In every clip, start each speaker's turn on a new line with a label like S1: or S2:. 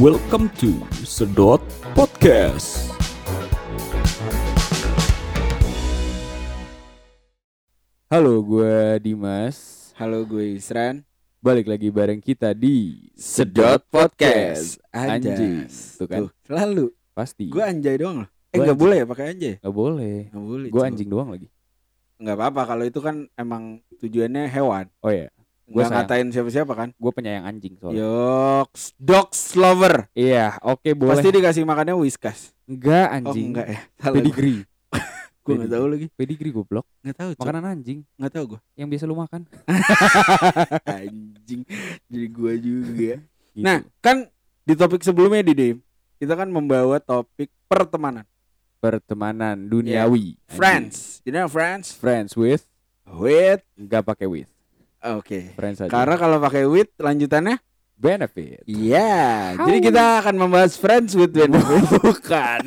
S1: Welcome to Sedot Podcast.
S2: Halo, gue Dimas.
S3: Halo gue Isran
S2: Balik lagi bareng kita di
S3: Sedot Podcast
S2: Anjing.
S3: Anjas
S2: Tuh kan,
S3: Tuh, Selalu
S2: pasti.
S3: Gue anjay doang loh Eh
S2: Gua
S3: gak boleh ya pakai anjay
S2: Gak boleh.
S3: Gak boleh
S2: Gue anjing doang lagi.
S3: Gak apa-apa kalau itu kan emang tujuannya hewan
S2: Oh iya, Sayang.
S3: ngatain siapa-siapa kan
S2: gue penyayang anjing soalnya.
S3: Yoks Dogs lover
S2: Iya, oke boleh.
S3: Pasti dikasih makannya whiskas
S2: enggak
S3: Oh
S2: anjing.
S3: enggak ya Salah
S2: Pedigree.
S3: Gue gak tahu lagi
S2: Pedigree goblok.
S3: Gak tahu Cok.
S2: Makanan anjing
S3: Gak tahu gue
S2: yang biasa lu makan.
S3: Anjing Jadi gue juga
S2: Gitu.
S3: Nah kan di topik sebelumnya di Dim Kita kan membawa topik pertemanan
S2: pertemanan duniawi. Anjing.
S3: Friends You know friends
S2: Friends with
S3: With
S2: enggak pakai with.
S3: Oke
S2: Friends aja.
S3: Karena kalau pakai with lanjutannya
S2: benefit.
S3: Iya,
S2: How?
S3: jadi kita akan membahas friends with benefit.
S2: Bukan.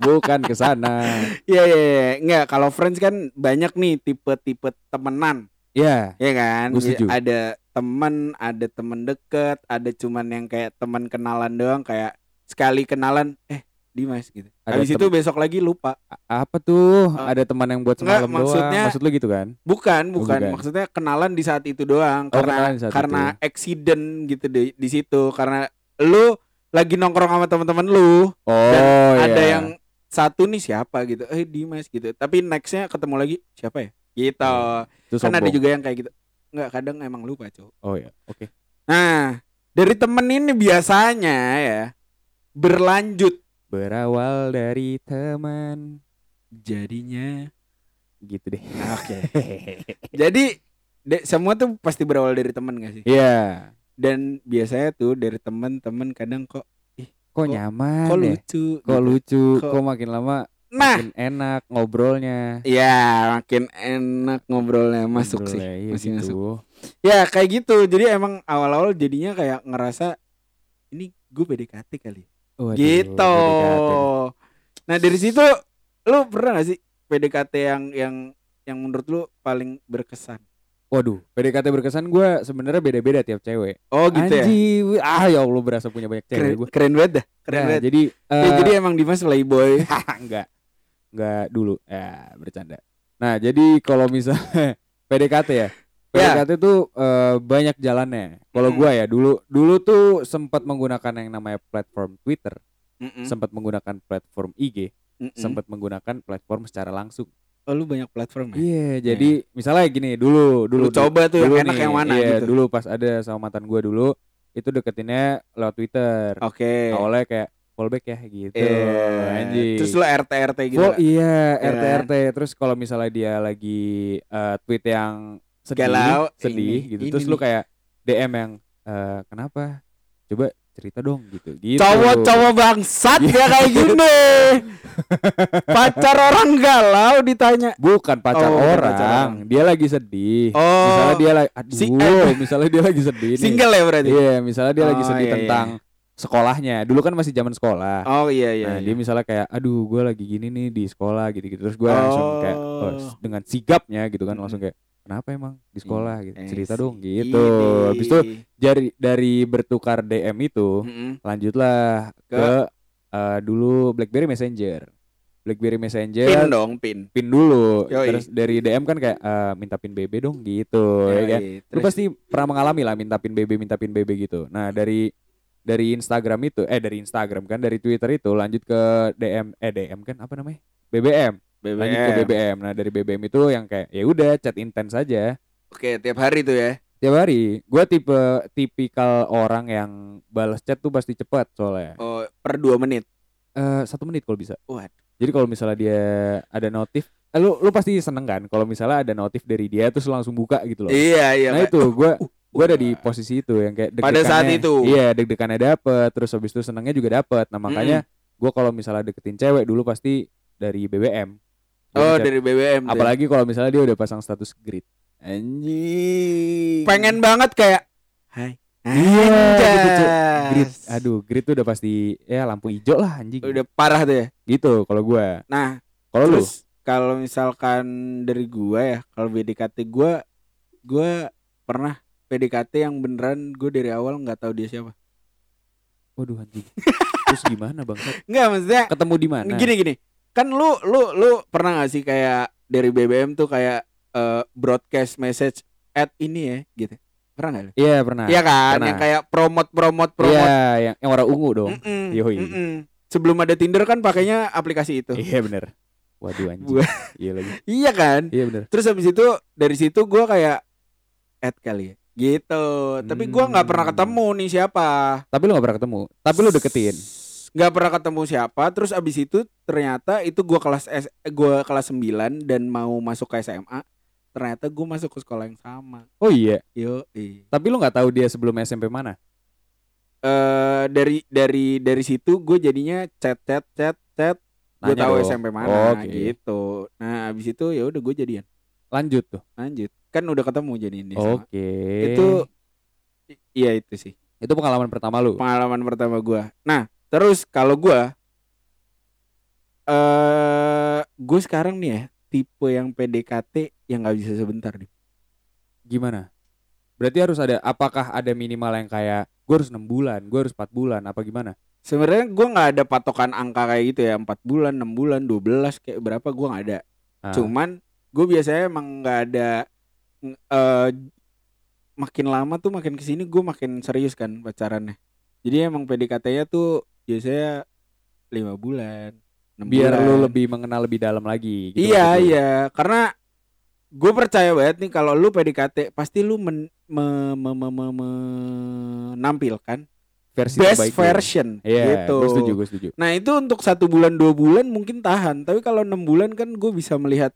S2: Bukan ke sana.
S3: Iya, iya, iya. Enggak, kalau friends kan banyak nih tipe-tipe temenan,
S2: Ya,
S3: ya kan?
S2: Gua setuju.
S3: Ada temen, ada temen deket, ada cuman yang kayak teman kenalan doang, kayak sekali kenalan, eh Dimas gitu.
S2: Ada
S3: Habis itu besok lagi lupa.
S2: A- apa tuh?
S3: Oh.
S2: Ada teman yang buat
S3: Enggak,
S2: semalam
S3: maksudnya-
S2: doang. Maksud lu gitu kan?
S3: Bukan, bukan.
S2: bukan.
S3: Maksudnya kenalan di saat itu doang,
S2: Oh,
S3: karena karena accident gitu di, di situ, karena lu lagi nongkrong sama teman-teman lu.
S2: Oh,
S3: Dan
S2: iya.
S3: ada yang satu nih siapa gitu eh Dimas gitu tapi nextnya ketemu lagi siapa ya gitu
S2: Itu
S3: kan ada juga yang kayak gitu nggak kadang emang lupa cowok
S2: Oh ya, oke.
S3: nah dari temen ini biasanya ya berlanjut
S2: Berawal dari teman
S3: jadinya
S2: gitu deh.
S3: oke jadi de- semua tuh pasti berawal dari temen gak sih
S2: Iya.
S3: dan biasanya tuh dari temen-temen kadang kok
S2: Kok,
S3: Kok-
S2: nyaman
S3: kok
S2: ya?
S3: lucu
S2: Kok
S3: gitu.
S2: lucu?
S3: Kok-
S2: Kok makin lama
S3: nah
S2: makin enak ngobrolnya.
S3: ya makin enak ngobrolnya masuk sih
S2: Ngobrolnya, iya
S3: masih
S2: gitu.
S3: masuk Ya kayak gitu. Jadi emang awal-awal jadinya kayak ngerasa ini gue PDKT kali.
S2: Waduh,
S3: gitu.
S2: PDKT.
S3: Nah dari situ lu pernah gak sih PDKT yang yang yang menurut lu paling berkesan?
S2: Waduh, PDKT berkesan gue sebenarnya beda-beda tiap cewek.
S3: Oh gitu ya.
S2: Anjing, ah ya Allah berasa punya banyak cewek
S3: Keren,
S2: gue.
S3: keren banget dah. Keren banget.
S2: jadi
S3: Ya,
S2: eh,
S3: jadi emang Dimas playboy.
S2: enggak enggak dulu ya bercanda nah jadi kalau misalnya PDKT ya
S3: Ya.
S2: PDKT tuh eh, banyak jalannya kalau
S3: Mm.
S2: gua ya dulu dulu tuh sempat menggunakan yang namanya platform Twitter sempat menggunakan platform IG sempat menggunakan platform secara langsung
S3: Oh lu banyak platform ya?
S2: iya jadi misalnya gini dulu dulu
S3: Lu coba tuh yang
S2: dulu
S3: enak
S2: nih,
S3: yang mana
S2: iya,
S3: gitu.
S2: dulu pas ada sama mantan gua dulu itu deketinnya lewat Twitter
S3: Oke.
S2: awalnya kayak fallback ya gitu
S3: Eh,
S2: anjing
S3: Terus lu RT RT gitu.
S2: Oh iya
S3: Iya
S2: RT RT terus kalau misalnya dia lagi eh, tweet yang sedih
S3: Galau,
S2: sedih
S3: ini,
S2: gitu
S3: ini
S2: terus lu
S3: nih.
S2: kayak DM yang eh, kenapa coba cerita dong gitu gitu
S3: Cowok-cowok bangsat ya kayak gini. Pacar orang galau ditanya.
S2: bukan pacar
S3: Oh,
S2: orang
S3: pacar orang.
S2: dia lagi sedih
S3: Oh.
S2: misalnya dia lagi aduh
S3: Si- eh.
S2: misalnya dia lagi sedih nih
S3: Single ya berarti?
S2: iya misalnya dia lagi
S3: Oh,
S2: sedih
S3: iya,
S2: tentang sekolahnya dulu kan masih zaman sekolah
S3: Oh iya iya.
S2: nah
S3: iya.
S2: dia misalnya kayak aduh gue lagi gini nih di sekolah gitu gitu terus gue langsung kayak oh,
S3: Oh.
S2: s- dengan sigapnya gitu kan langsung kayak kenapa emang di sekolah gitu
S3: Eh,
S2: cerita dong gitu
S3: ini.
S2: habis itu dari dari bertukar DM itu
S3: Mm-mm.
S2: lanjutlah ke,
S3: Ke?
S2: eh, dulu BlackBerry Messenger BlackBerry
S3: pin
S2: Messenger
S3: dong pin.
S2: pin dulu
S3: Yoi.
S2: terus dari DM kan kayak eh, minta pin BB dong gitu ya kan
S3: Yoi,
S2: lu
S3: terus-
S2: pasti pernah mengalami lah minta pin BB minta pin BB gitu nah dari dari Instagram itu eh dari Instagram kan dari Twitter itu lanjut ke DM eh DM kan apa namanya BBM lanjut ke
S3: BBM.
S2: BBM nah dari BBM itu yang kayak ya udah chat intens aja
S3: Oke tiap hari tuh ya.
S2: tiap hari gue tipe tipikal orang yang balas chat tuh pasti cepat soalnya
S3: Oh per dua menit.
S2: Eh, satu menit kalau bisa
S3: Waduh.
S2: jadi kalau misalnya dia ada notif eh, lu lu pasti seneng kan kalau misalnya ada notif dari dia terus langsung buka gitu loh
S3: Iya iya.
S2: nah itu gue
S3: uh,
S2: gue ada di
S3: wah.
S2: posisi itu yang kayak
S3: Pada saat itu.
S2: iya deg-degannya dapet terus habis itu senangnya juga dapet nah makanya gue kalau misalnya deketin cewek dulu pasti dari BBM Gua
S3: Oh dari BBM.
S2: apalagi kalau misalnya dia udah pasang status grid anjing
S3: pengen banget kayak. Hai.
S2: Iya, gitu, grid aduh grid tuh udah pasti ya lampu hijau lah anjing
S3: Udah parah tuh ya.
S2: gitu kalau gue
S3: Nah
S2: kalau lu
S3: kalau misalkan dari gua ya kalau PDKT gua gua pernah PDKT yang beneran gue dari awal nggak tahu dia siapa
S2: Waduh anjing. Terus gimana bang?
S3: Enggak maksudnya
S2: Ketemu di mana?
S3: gini gini. Kan lu lu lu pernah gak sih kayak dari BBM tuh kayak eh, broadcast message at ini ya gitu. Pernah gak lu?
S2: Iya pernah.
S3: Iya kan,
S2: pernah.
S3: yang kayak promote promote promote.
S2: Iya, yang yang warna ungu dong.
S3: Mm-mm,
S2: Yoi.
S3: mm-mm. Sebelum ada Tinder kan pakainya aplikasi itu.
S2: Iya bener. Waduh anjing. Iya lagi.
S3: Iya kan?
S2: Iya bener.
S3: Terus habis itu dari situ gua kayak add kali ya. Gitu. Tapi gua nggak pernah
S2: Hmm.
S3: ketemu nih siapa.
S2: Tapi lu gak pernah ketemu. Tapi lu deketin.
S3: Nggak pernah ketemu siapa terus abis itu ternyata itu gua kelas S gua kelas 9 dan mau masuk ke SMA ternyata gua masuk ke sekolah yang sama
S2: Oh iya.
S3: yo eh
S2: Tapi lu nggak tahu dia sebelum SMP mana?
S3: Eh, dari dari dari situ gue jadinya chat chat chat chat gue tahu
S2: dong.
S3: SMP mana
S2: Oke.
S3: gitu nah abis itu ya udah gue jadian
S2: Lanjut tuh.
S3: lanjut kan udah ketemu jadian di SMA.
S2: Oke.
S3: itu i- iya itu sih
S2: itu pengalaman pertama lu.
S3: pengalaman pertama gua. Nah, terus kalau gua eh gue sekarang nih ya tipe yang PDKT yang nggak bisa sebentar nih.
S2: Gimana? Berarti harus ada apakah ada minimal yang kayak gue harus enam bulan, gue harus empat bulan, apa gimana?
S3: Sebenarnya gua nggak ada patokan angka kayak gitu ya, empat bulan, enam bulan, 12 kayak berapa gua nggak ada.
S2: Ah,
S3: Cuman gue biasanya emang nggak ada eh makin lama tuh makin ke sini gue makin serius kan pacarannya. Jadi emang PDKT-nya tuh biasanya lima bulan.
S2: biar
S3: bulan.
S2: lu lebih mengenal lebih dalam lagi. gitu
S3: iya
S2: lu.
S3: iya karena gue percaya banget nih kalau lu PDKT pasti lu men, me- me- me- me- menampilkan
S2: Versi
S3: best
S2: terbaik
S3: version
S2: Iya,
S3: gitu.
S2: gue setuju, gue setuju.
S3: Nah itu untuk satu bulan dua bulan mungkin tahan, tapi kalau enam bulan kan gue bisa melihat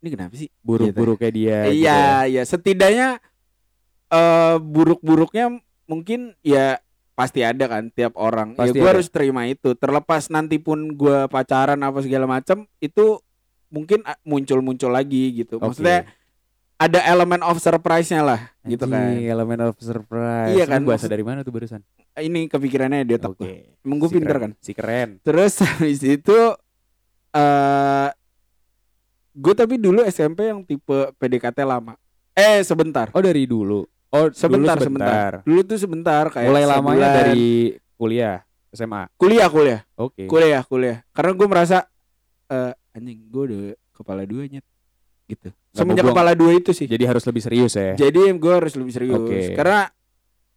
S3: ini kenapa sih?
S2: Buruk-buruknya dia. gitu
S3: iya
S2: ya.
S3: iya setidaknya eh buruk-buruknya mungkin ya pasti ada kan tiap orang.
S2: Pasti
S3: ya gue harus terima itu. Terlepas nanti pun gue pacaran apa segala macam itu mungkin a- muncul-muncul lagi gitu. Maksudnya ada elemen of surprise-nya lah gitu kan.
S2: Elemen of surprise.
S3: Iya kan,
S2: bahasa
S3: maksud-
S2: dari mana tuh barusan?
S3: Ini kepikirannya di otak gue. Emang gue
S2: Si
S3: pinter
S2: keren,
S3: kan.
S2: Si keren.
S3: Terus habis itu eh gue tapi dulu SMP yang tipe PDKT lama. Eh sebentar.
S2: Oh dari dulu. Oh
S3: Sebentar,
S2: dulu
S3: sebentar. Dulu tuh sebentar kayak
S2: Mulai lamanya
S3: sebulan.
S2: dari kuliah SMA.
S3: kuliah kuliah
S2: Oke.
S3: kuliah kuliah. Karena gue merasa eh anjing gue udah kepala dua nyet gitu.
S2: Nggak
S3: Semenjak kepala dua itu sih.
S2: Jadi harus lebih serius ya.
S3: Jadi gue harus lebih serius.
S2: Oke.
S3: Karena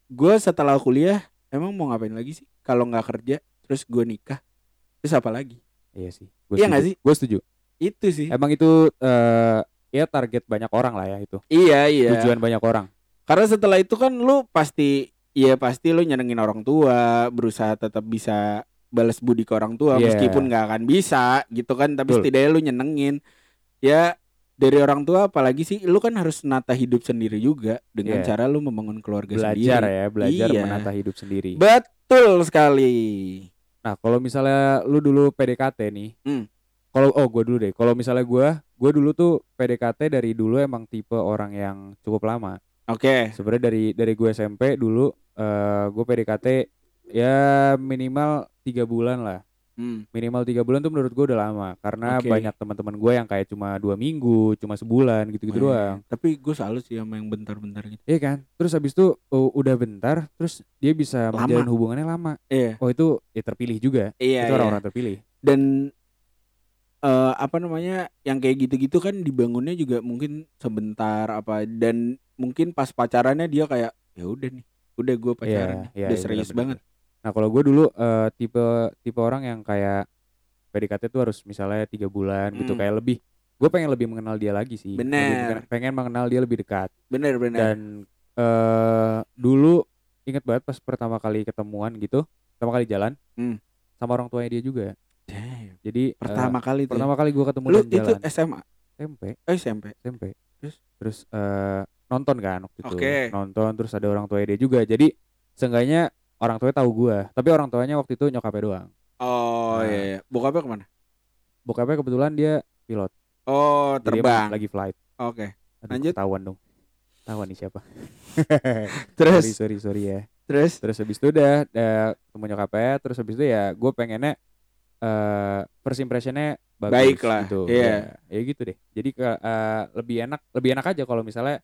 S3: gue setelah kuliah emang mau ngapain lagi sih? Kalau nggak kerja terus gue nikah terus apa lagi?
S2: Iya sih. Gua
S3: Iya nggak sih?
S2: Gue setuju.
S3: Itu sih.
S2: Emang itu eh ya target banyak orang lah ya itu.
S3: Iya iya.
S2: Tujuan banyak orang.
S3: Karena setelah itu kan lu pasti ya pasti lu nyenengin orang tua, berusaha tetap bisa balas budi ke orang tua
S2: Iya.
S3: meskipun nggak akan bisa gitu kan, tapi
S2: Betul.
S3: setidaknya lu nyenengin. Ya dari orang tua apalagi sih lu kan harus nata hidup sendiri juga dengan
S2: Iya.
S3: cara lu membangun keluarga
S2: Belajar
S3: sendiri.
S2: ya, belajar
S3: Iya.
S2: menata hidup sendiri.
S3: Betul sekali.
S2: Nah, kalau misalnya lu dulu PDKT nih.
S3: Hmm.
S2: Kalau oh gue dulu deh. Kalau misalnya gue, gue dulu tuh PDKT dari dulu emang tipe orang yang cukup lama.
S3: Oke.
S2: Sebenarnya dari dari gue SMP dulu eh gue PDKT ya minimal tiga bulan lah.
S3: Hmm.
S2: Minimal tiga bulan tuh menurut gue udah lama karena
S3: Oke.
S2: banyak teman-teman gue yang kayak cuma dua minggu, cuma sebulan gitu-gitu
S3: Eh,
S2: doang.
S3: Tapi gue salut sih sama yang bentar-bentar gitu.
S2: Iya kan? Terus habis itu oh, udah bentar, terus dia bisa
S3: Lama.
S2: menjalin hubungannya lama.
S3: Iya.
S2: Oh itu ya terpilih juga.
S3: Iya.
S2: itu
S3: iya.
S2: orang-orang terpilih.
S3: dan eh apa namanya yang kayak gitu-gitu kan dibangunnya juga mungkin sebentar apa dan mungkin pas pacarannya dia kayak ya udah nih udah gue pacaran nih,
S2: iya,
S3: udah
S2: iya,
S3: serius
S2: benar-benar.
S3: banget
S2: Nah kalau gue dulu eh, tipe tipe orang yang kayak PDKT tuh harus misalnya tiga bulan gitu
S3: Hmm.
S2: kayak lebih. Gue pengen lebih mengenal dia lagi sih. Lebih
S3: Bener.
S2: pengen- pengen mengenal dia lebih dekat.
S3: bener bener
S2: Dan eh dulu inget banget pas pertama kali ketemuan gitu, pertama kali jalan
S3: Hmm.
S2: sama orang tuanya dia juga.
S3: Damn.
S2: Jadi
S3: pertama kali tuh ya.
S2: pertama kali gue ketemu
S3: lu itu
S2: jalan.
S3: SMA
S2: SMP
S3: oh SMP
S2: SMP
S3: Terus?
S2: terus eh, nonton kan waktu itu.
S3: Oke.
S2: nonton terus ada orang tuanya dia juga. Jadi seenggaknya orang tuanya tahu gua. Tapi orang tuanya waktu itu nyokapnya doang.
S3: Oh
S2: Nah.
S3: iya, iya. Bokapnya ke mana?
S2: Bokapnya kebetulan dia pilot.
S3: Oh
S2: jadi
S3: terbang.
S2: lagi flight.
S3: Oke.
S2: Aduh,
S3: Lanjut.
S2: ketahuan dong. Ketahuan nih siapa?
S3: Terus?
S2: Sorry sorry sorry ya.
S3: Terus?
S2: Terus habis itu udah udah ketemu nyokapnya. Terus habis itu ya gue pengennya eh first impressionnya bagus
S3: Baik lah,
S2: gitu.
S3: iya.
S2: ya, ya gitu deh. Jadi ke eh, lebih enak lebih enak aja kalau misalnya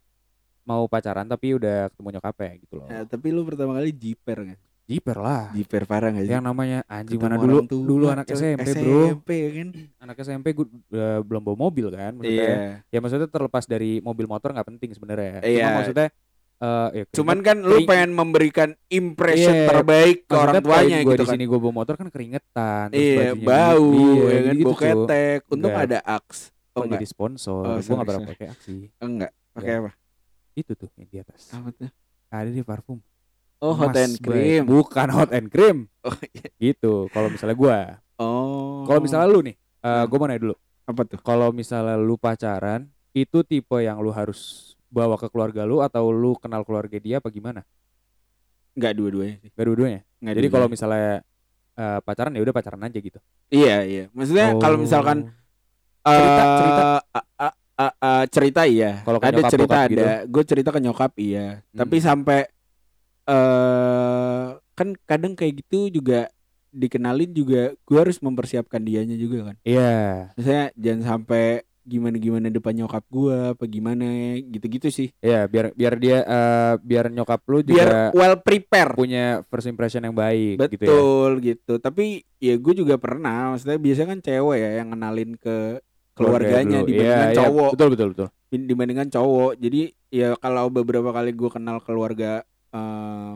S2: mau pacaran tapi udah ketemu nyokapnya gitu loh.
S3: Ya, tapi lu pertama kali jiper kan
S2: jiper lah.
S3: Jiper parah gak sih?
S2: Yang namanya anjing
S3: Ketemu
S2: mana dulu
S3: tua,
S2: dulu anak
S3: coy.
S2: SMP, bro.
S3: SMP kan?
S2: Anak SMP gue uh, belum bawa mobil kan maksudnya.
S3: Iya.
S2: Ya maksudnya terlepas dari mobil motor nggak penting sebenarnya.
S3: Iya.
S2: Cuma maksudnya eh ya
S3: cuman kan lu pengen memberikan impression
S2: Iya,
S3: terbaik ke orang tuanya
S2: gue
S3: gitu
S2: di
S3: kan.
S2: sini gue bawa motor kan keringetan
S3: iya
S2: bajunya
S3: bau
S2: gitu. Iya,
S3: ya kan
S2: gitu,
S3: bau
S2: Cuk.
S3: ketek. Untung
S2: Enggak.
S3: ada aks oh enggak
S2: jadi sponsor.
S3: Oh,
S2: gue nggak pernah pakai aksi.
S3: Enggak. Pakai apa?
S2: Itu tuh yang di atas.
S3: Apa tuh?
S2: Ada di parfum.
S3: Oh hot
S2: Mas
S3: and
S2: Bay.
S3: cream.
S2: Bukan hot and cream.
S3: Oh iya.
S2: gitu kalau misalnya gue
S3: oh.
S2: Kalau misalnya lu nih eh
S3: Hmm.
S2: gue mau nanya dulu.
S3: Apa tuh?
S2: Kalau misalnya lu pacaran itu tipe yang lu harus bawa ke keluarga lu atau lu kenal keluarga dia apa gimana
S3: enggak dua-duanya sih
S2: gak dua-duanya
S3: Enggak
S2: jadi kalau
S3: dua-duanya.
S2: misalnya eh, pacaran ya udah pacaran aja gitu
S3: iya iya maksudnya kalau misalkan
S2: Oh. Cerita,
S3: eh,
S2: cerita.
S3: a- a- a- a- cerita iya
S2: Kalau
S3: ada
S2: nyokap,
S3: cerita
S2: gitu?
S3: ada gue cerita ke nyokap iya tapi
S2: Hmm.
S3: sampai eh kan kadang kayak gitu juga dikenalin juga gue harus mempersiapkan dianya juga kan
S2: iya
S3: Misalnya jangan sampai gimana gimana depan nyokap gue apa gimana gitu-gitu sih.
S2: Iya biar biar dia eh, biar nyokap lu
S3: biar
S2: juga
S3: well prepare
S2: punya first impression yang baik gitu ya.
S3: Betul gitu, tapi ya gue juga pernah maksudnya biasanya kan cewek ya yang kenalin ke
S2: Keluarga
S3: keluarganya
S2: dulu.
S3: dibandingkan
S2: Iya, iya,
S3: cowok.
S2: Betul betul betul.
S3: Dibandingkan cowok. Jadi ya kalau beberapa kali gue kenal keluarga eh,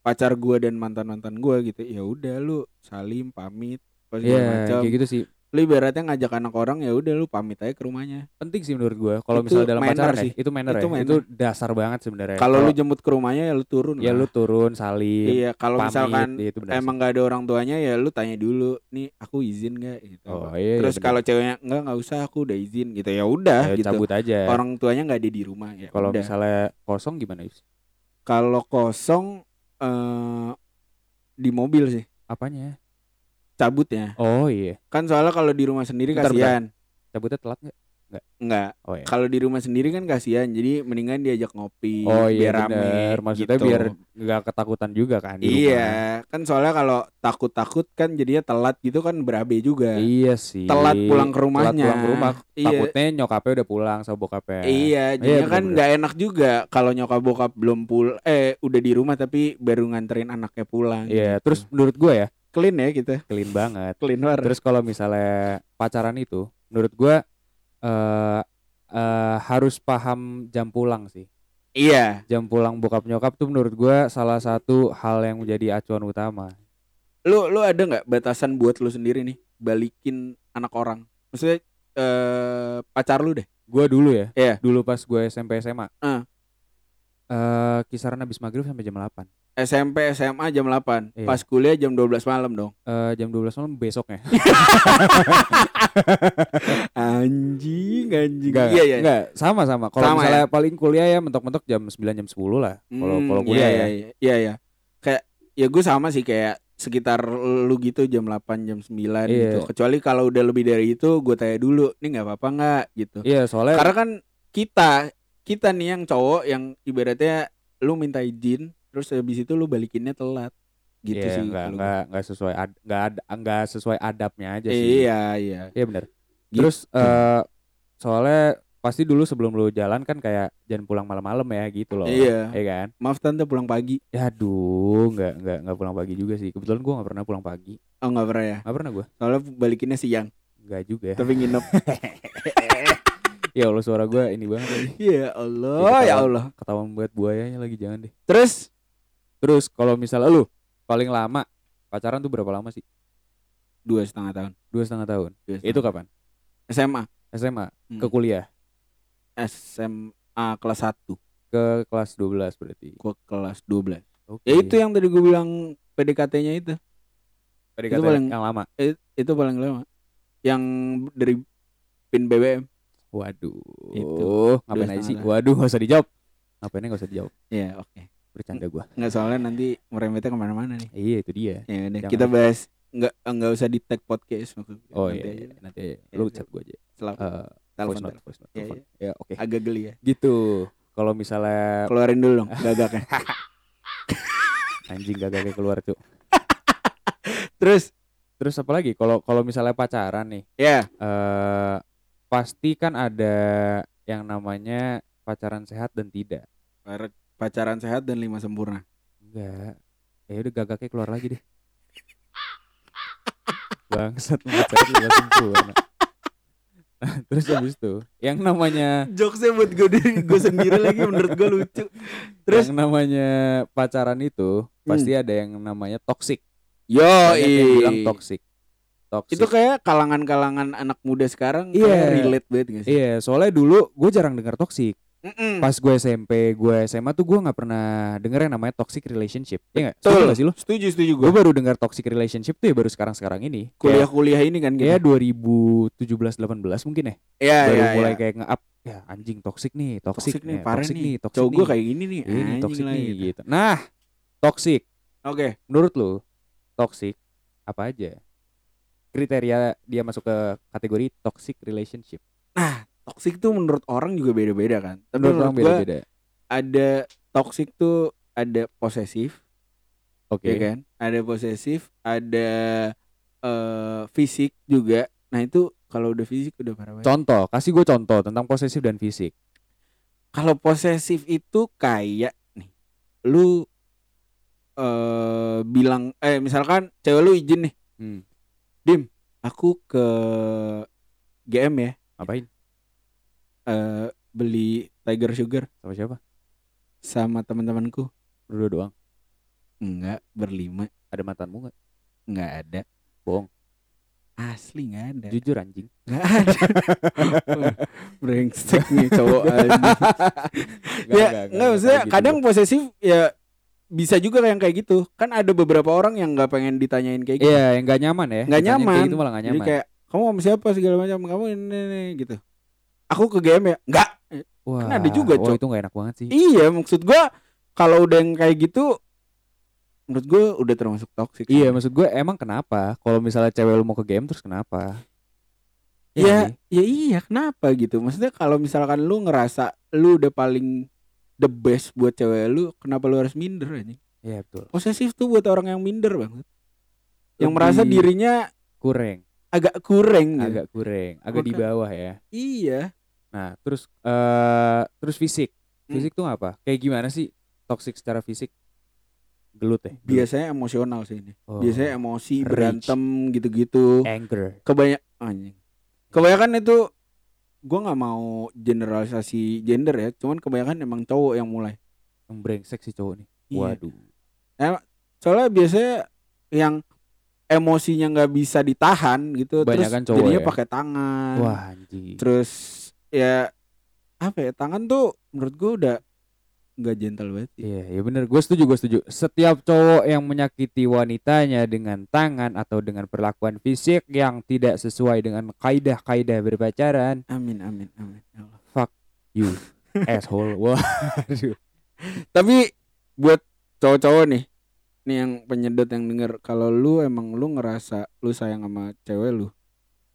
S3: pacar gue dan mantan mantan gue gitu ya udah lu salim pamit apa
S2: iya
S3: macam.
S2: kayak gitu sih
S3: lu ibaratnya ngajak anak orang ya udah lu pamit aja ke rumahnya
S2: penting sih menurut gua kalau misalnya dalam pacaran
S3: sih.
S2: ya itu manner
S3: Itu
S2: ya
S3: manner.
S2: itu dasar banget sebenarnya
S3: kalau lu jemput ke rumahnya ya lu turun
S2: ya
S3: lah.
S2: lu turun salim
S3: iya kalau misalkan
S2: ya itu
S3: emang gak ada orang tuanya ya lu tanya dulu nih aku izin gak gitu
S2: sih. oh iya
S3: terus
S2: iya,
S3: kalau ceweknya enggak nggak usah aku udah izin gitu ya udah.
S2: Ya,
S3: gitu
S2: cabut aja
S3: orang tuanya nggak ada di rumah ya
S2: kalau misalnya kosong gimana Yus?
S3: kalau kosong eh di mobil sih
S2: apanya
S3: cabutnya.
S2: Oh iya.
S3: Kan soalnya kalau di rumah sendiri
S2: Bentar,
S3: kasihan.
S2: Cabutnya telat nggak?
S3: Enggak
S2: oh iya.
S3: Kalau di rumah sendiri kan kasihan jadi mendingan diajak ngopi
S2: oh iya
S3: biar rame
S2: bener maksudnya
S3: gitu.
S2: biar nggak ketakutan juga kan di rumah.
S3: iya kan soalnya kalau takut-takut kan jadinya telat gitu kan berabe juga.
S2: Iya sih.
S3: Telat pulang ke
S2: Telat
S3: rumahnya.
S2: pulang ke rumah.
S3: Iya.
S2: Takutnya nyokapnya udah pulang sama bokapnya.
S3: Iya jadinya kan
S2: bener-bener.
S3: nggak enak juga kalau nyokap bokap belum pul eh udah di rumah tapi baru nganterin anaknya pulang
S2: iya
S3: gitu.
S2: terus menurut gua ya
S3: clean ya kita
S2: clean banget
S3: clean banget
S2: Terus kalau misalnya pacaran itu, menurut gua eh eh, harus paham jam pulang sih.
S3: iya
S2: Jam pulang bokap nyokap tuh menurut gua salah satu hal yang menjadi acuan utama.
S3: lu lu ada nggak batasan buat lu sendiri nih balikin anak orang maksudnya eh pacar lu deh
S2: Gua dulu ya,
S3: Iya.
S2: dulu pas gue SMP SMA.
S3: Ah.
S2: Eh, kisaran habis maghrib sampai jam 8
S3: SMP SMA jam 8
S2: Iya.
S3: pas kuliah jam 12 malam dong.
S2: Eh, jam 12 malam besoknya.
S3: Anjing anjing.
S2: Enggak,
S3: iya iya.
S2: enggak, sama-sama. Kalau
S3: Sama
S2: misalnya paling kuliah ya mentok-mentok jam 9 jam 10 lah. Kalau
S3: Hmm,
S2: kalau kuliah
S3: iya,
S2: ya.
S3: iya, iya. Iya kayak ya gue sama sih kayak sekitar lu gitu jam 8 jam 9
S2: Iya.
S3: gitu. Kecuali kalau udah lebih dari itu gue tanya dulu nih nggak apa-apa nggak? gitu.
S2: Iya, soalnya
S3: karena kan kita kita nih yang cowok yang ibaratnya lu minta izin terus habis itu lu balikinnya telat gitu
S2: Iya,
S3: sih
S2: enggak,
S3: kalau
S2: enggak, enggak sesuai ad, enggak ada enggak sesuai adabnya aja sih.
S3: iya iya
S2: Iya benar.
S3: Gitu.
S2: Terus eh soalnya pasti dulu sebelum lu jalan kan kayak jangan pulang malam-malam ya gitu loh.
S3: Iya.
S2: Iya kan?
S3: maaf tante pulang pagi
S2: Ya aduh, enggak enggak enggak pulang pagi juga sih. Kebetulan gua enggak pernah pulang pagi.
S3: oh nggak pernah ya
S2: Enggak pernah gua.
S3: soalnya balikinnya siang
S2: Enggak juga ya.
S3: tapi nginep
S2: ya Allah suara gua ini banget lagi.
S3: ya Allah ya
S2: ketahuan.
S3: Allah
S2: Ketahuan buat buayanya lagi jangan deh.
S3: terus
S2: Terus kalau misalnya lu paling lama pacaran tuh berapa lama sih?
S3: dua setengah tahun
S2: Dua setengah tahun.
S3: Dua
S2: Itu
S3: setengah.
S2: kapan?
S3: SMA
S2: SMA
S3: Hmm.
S2: ke kuliah
S3: SMA kelas 1
S2: ke kelas 12 berarti.
S3: gua kelas 12
S2: Oke.
S3: ya itu yang tadi gue bilang PDKT-nya itu
S2: PDKT
S3: itu paling-
S2: yang lama.
S3: Itu paling lama yang dari pin BBM
S2: Waduh.
S3: Itu.
S2: Ngapain aja sih? Waduh, gak usah dijawab. Ngapainnya gak usah dijawab.
S3: ya oke
S2: Bercanda gua.
S3: nggak soalnya nanti merembetnya ke mana-mana nih
S2: Iya, itu dia.
S3: ya udah
S2: Jangan.
S3: kita bahas nggak nggak usah di tag podcast maksudnya.
S2: Oh
S3: Nanti
S2: iya,
S3: aja.
S2: iya. nanti aja.
S3: Ya,
S2: lu
S3: udah.
S2: chat gua aja.
S3: Setelah
S2: Eh,
S3: telepon,
S2: voice note,
S3: telepon.
S2: voice note,
S3: Iya,
S2: telepon. Ya, oke.
S3: agak geli ya
S2: Gitu. Kalau misalnya
S3: keluarin dulu dong gagaknya
S2: anjing gak kayak keluar tuh.
S3: terus
S2: Terus apa lagi? Kalau kalau misalnya pacaran nih,
S3: ya
S2: eh pasti kan ada yang namanya pacaran sehat dan tidak.
S3: pacaran sehat dan lima sempurna.
S2: Enggak. ya udah gagaknya keluar lagi deh. Bangsat pacaran udah sempurna. Terus habis itu yang namanya
S3: Jokesnya buat gue diri gue sendiri lagi menurut gue lucu. Terus
S2: yang namanya pacaran itu pasti ada yang namanya toxic.
S3: Yo
S2: bilang toxic toxic
S3: Itu kayak kalangan-kalangan anak muda sekarang
S2: Iya.
S3: kayak relate banget gak sih?
S2: iya soalnya dulu gue jarang dengar toxic
S3: Mm-mm.
S2: pas gue SMP gue SMA tuh gue nggak pernah denger yang namanya toxic relationship ya nggak
S3: Betul.
S2: Setuju nggak sih lo
S3: Setuju setuju gue.
S2: gue baru dengar toxic relationship tuh ya baru sekarang sekarang ini
S3: Kuliah-kuliah ini kan gitu.
S2: 2017 18 mungkin ya
S3: Iya
S2: baru
S3: iya.
S2: mulai
S3: iya.
S2: kayak nge-up ya anjing toxic nih toxic,
S3: Toxic nih
S2: ya,
S3: parah
S2: toxic
S3: nih.
S2: toxic
S3: Cowok gue kayak gini nih.
S2: ini toxic nih
S3: gitu.
S2: gitu nah toxic
S3: Oke.
S2: menurut lu toxic apa aja kriteria dia masuk ke kategori toxic relationship
S3: Toxic tuh menurut orang juga beda-beda kan. Tapi
S2: menurut
S3: menurut,
S2: orang beda-beda
S3: ada toxic tuh ada posesif,
S2: oke
S3: ya kan? Ada posesif, ada eh fisik juga. Nah itu kalau udah fisik udah parah banget.
S2: contoh kasih gue contoh tentang posesif dan fisik
S3: Kalau posesif itu kayak nih, lu eh bilang eh misalkan cewek lu izin nih,
S2: hmm.
S3: Aku ke GM ya,
S2: ngapain
S3: eh beli Tiger Sugar
S2: sama siapa
S3: sama teman-temanku.
S2: berdua doang
S3: Enggak, berlima.
S2: ada mantanmu nggak
S3: Enggak ada.
S2: Bohong.
S3: Asli enggak ada.
S2: jujur anjing
S3: Enggak ada. Brengsek nih cowok anjing.
S2: Nggak,
S3: ya,
S2: nggak,
S3: enggak maksudnya
S2: kayak gitu
S3: kadang
S2: gua.
S3: posesif ya bisa juga yang kayak gitu. Kan ada beberapa orang yang nggak pengen ditanyain kayak gitu.
S2: iya yang nggak nyaman ya
S3: Nggak nyaman.
S2: kayak gitu malah nggak
S3: Jadi
S2: nyaman
S3: kayak kamu sama siapa segala macam, kamu ini, ini gitu. Aku ke GM ya? Enggak.
S2: Wah,
S3: kan ada juga, Cok.
S2: itu nggak enak banget sih
S3: Iya, maksud gua kalau udah yang kayak gitu menurut gua udah termasuk toxic.
S2: Iya maksud gue emang kenapa Kalau misalnya cewek lu mau ke game terus kenapa Iya
S3: Ya,
S2: sih.
S3: ya iya kenapa gitu? Maksudnya kalau misalkan lu ngerasa lu udah paling the best buat cewek lu, kenapa lu harus minder aja?
S2: Iya betul
S3: Posesif tuh buat orang yang minder banget. Yang
S2: Lebih
S3: merasa dirinya
S2: Kurang
S3: agak kurang gitu.
S2: Agak kurang Agak di
S3: Maka-
S2: bawah ya
S3: Iya.
S2: Nah terus eh Terus fisik
S3: Hmm.
S2: Fisik tuh apa Kayak gimana sih Toxic secara fisik Gelut ya.
S3: Biasanya emosional sih ini.
S2: Oh.
S3: Biasanya emosi,
S2: Rage.
S3: berantem gitu-gitu.
S2: Anger
S3: Kebanyak anjing. Kebanyakan itu gua nggak mau generalisasi gender ya, cuman kebanyakan emang cowok yang mulai.
S2: Yang brengsek sih cowok nih
S3: Iya.
S2: Waduh
S3: Soalnya biasanya yang emosinya nggak bisa ditahan gitu,
S2: Kebanyakan
S3: terus
S2: cowok
S3: jadinya
S2: ya?
S3: pakai tangan.
S2: Wah anjing
S3: Terus ya apa ya tangan tuh menurut gua udah nggak gentle banget.
S2: Iya, ya bener. Gue setuju, gue setuju. Setiap cowok yang menyakiti wanitanya dengan tangan atau dengan perlakuan fisik yang tidak sesuai dengan kaidah-kaidah berpacaran,
S3: Amin amin amin. Ya Allah.
S2: you asshole. Wah, aduh.
S3: Tapi buat cowok-cowok nih, nih yang penyedot yang denger kalau lu emang lu ngerasa lu sayang sama cewek lu,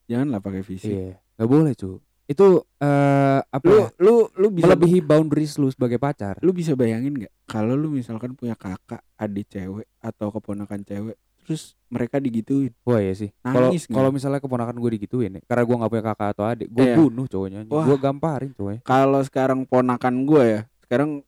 S3: janganlah pakai fisik.
S2: Iya, nggak boleh cu. Itu eh apa?
S3: Lu
S2: ya,
S3: lu lu bisa
S2: melebihi boundaries lu sebagai pacar.
S3: lu bisa bayangin nggak kalau lu misalkan punya kakak, adik cewek atau keponakan cewek, terus mereka digituin.
S2: Wah ya sih. Kalau kalau misalnya keponakan gue digituin ya, karena gue nggak punya kakak atau adik, gue
S3: Iya.
S2: bunuh cowoknya. Gue gamparin cowoknya.
S3: Kalau sekarang ponakan gue ya, sekarang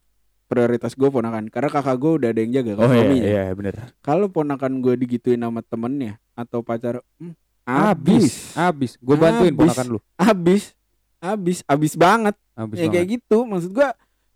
S3: prioritas gue ponakan karena kakak gue udah ada yang jaga kan suaminya.
S2: iya bener.
S3: Kalau ponakan gue digituin sama temennya atau pacar, hmm,
S2: Abis,
S3: abis,
S2: abis. Gue bantuin
S3: Abis.
S2: ponakan lu.
S3: abis, abis, abis banget.
S2: Abis
S3: ya
S2: banget.
S3: kayak gitu maksud gua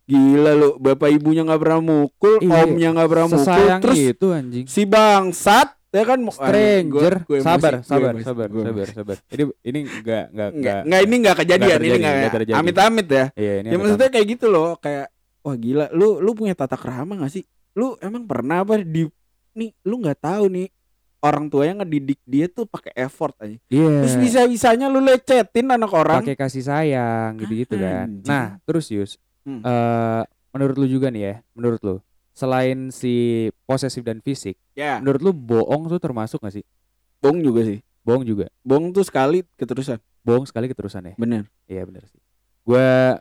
S3: gila lu bapak ibunya nggak pernah mukul
S2: Iya,
S3: omnya nggak pernah mukul terus
S2: itu anjing.
S3: si bangsat ya kan
S2: stranger
S3: Gua- gua emosi,
S2: sabar
S3: gua
S2: sabar
S3: emosi,
S2: sabar
S3: gua
S2: sabar
S3: emosi.
S2: sabar ini ini enggak enggak
S3: nggak
S2: enggak
S3: nggak ini nggak kejadian ini
S2: terjadi,
S3: nggak
S2: nggak terjadi.
S3: amit-amit ya
S2: iya ini
S3: ya maksudnya kayak gitu loh kayak wah gila lu lu punya tata kerama gak sih lu emang pernah apa di nih lu nggak tahu nih orang tuanya ngedidik dia tuh pakai effort aja
S2: iya.
S3: Terus bisa bisanya lu lecetin anak orang.
S2: Pakai kasih sayang gitu gitu kan.
S3: Anjing.
S2: nah terus Yus
S3: Hmm.
S2: eh menurut lu juga nih ya menurut lu selain si posesif dan fisik
S3: ya.
S2: menurut lu bohong tuh termasuk gak sih?
S3: Bong juga sih.
S2: Bohong juga?
S3: Bong tuh sekali keterusan.
S2: Bohong sekali keterusan ya?
S3: Bener.
S2: Iya bener sih. Gua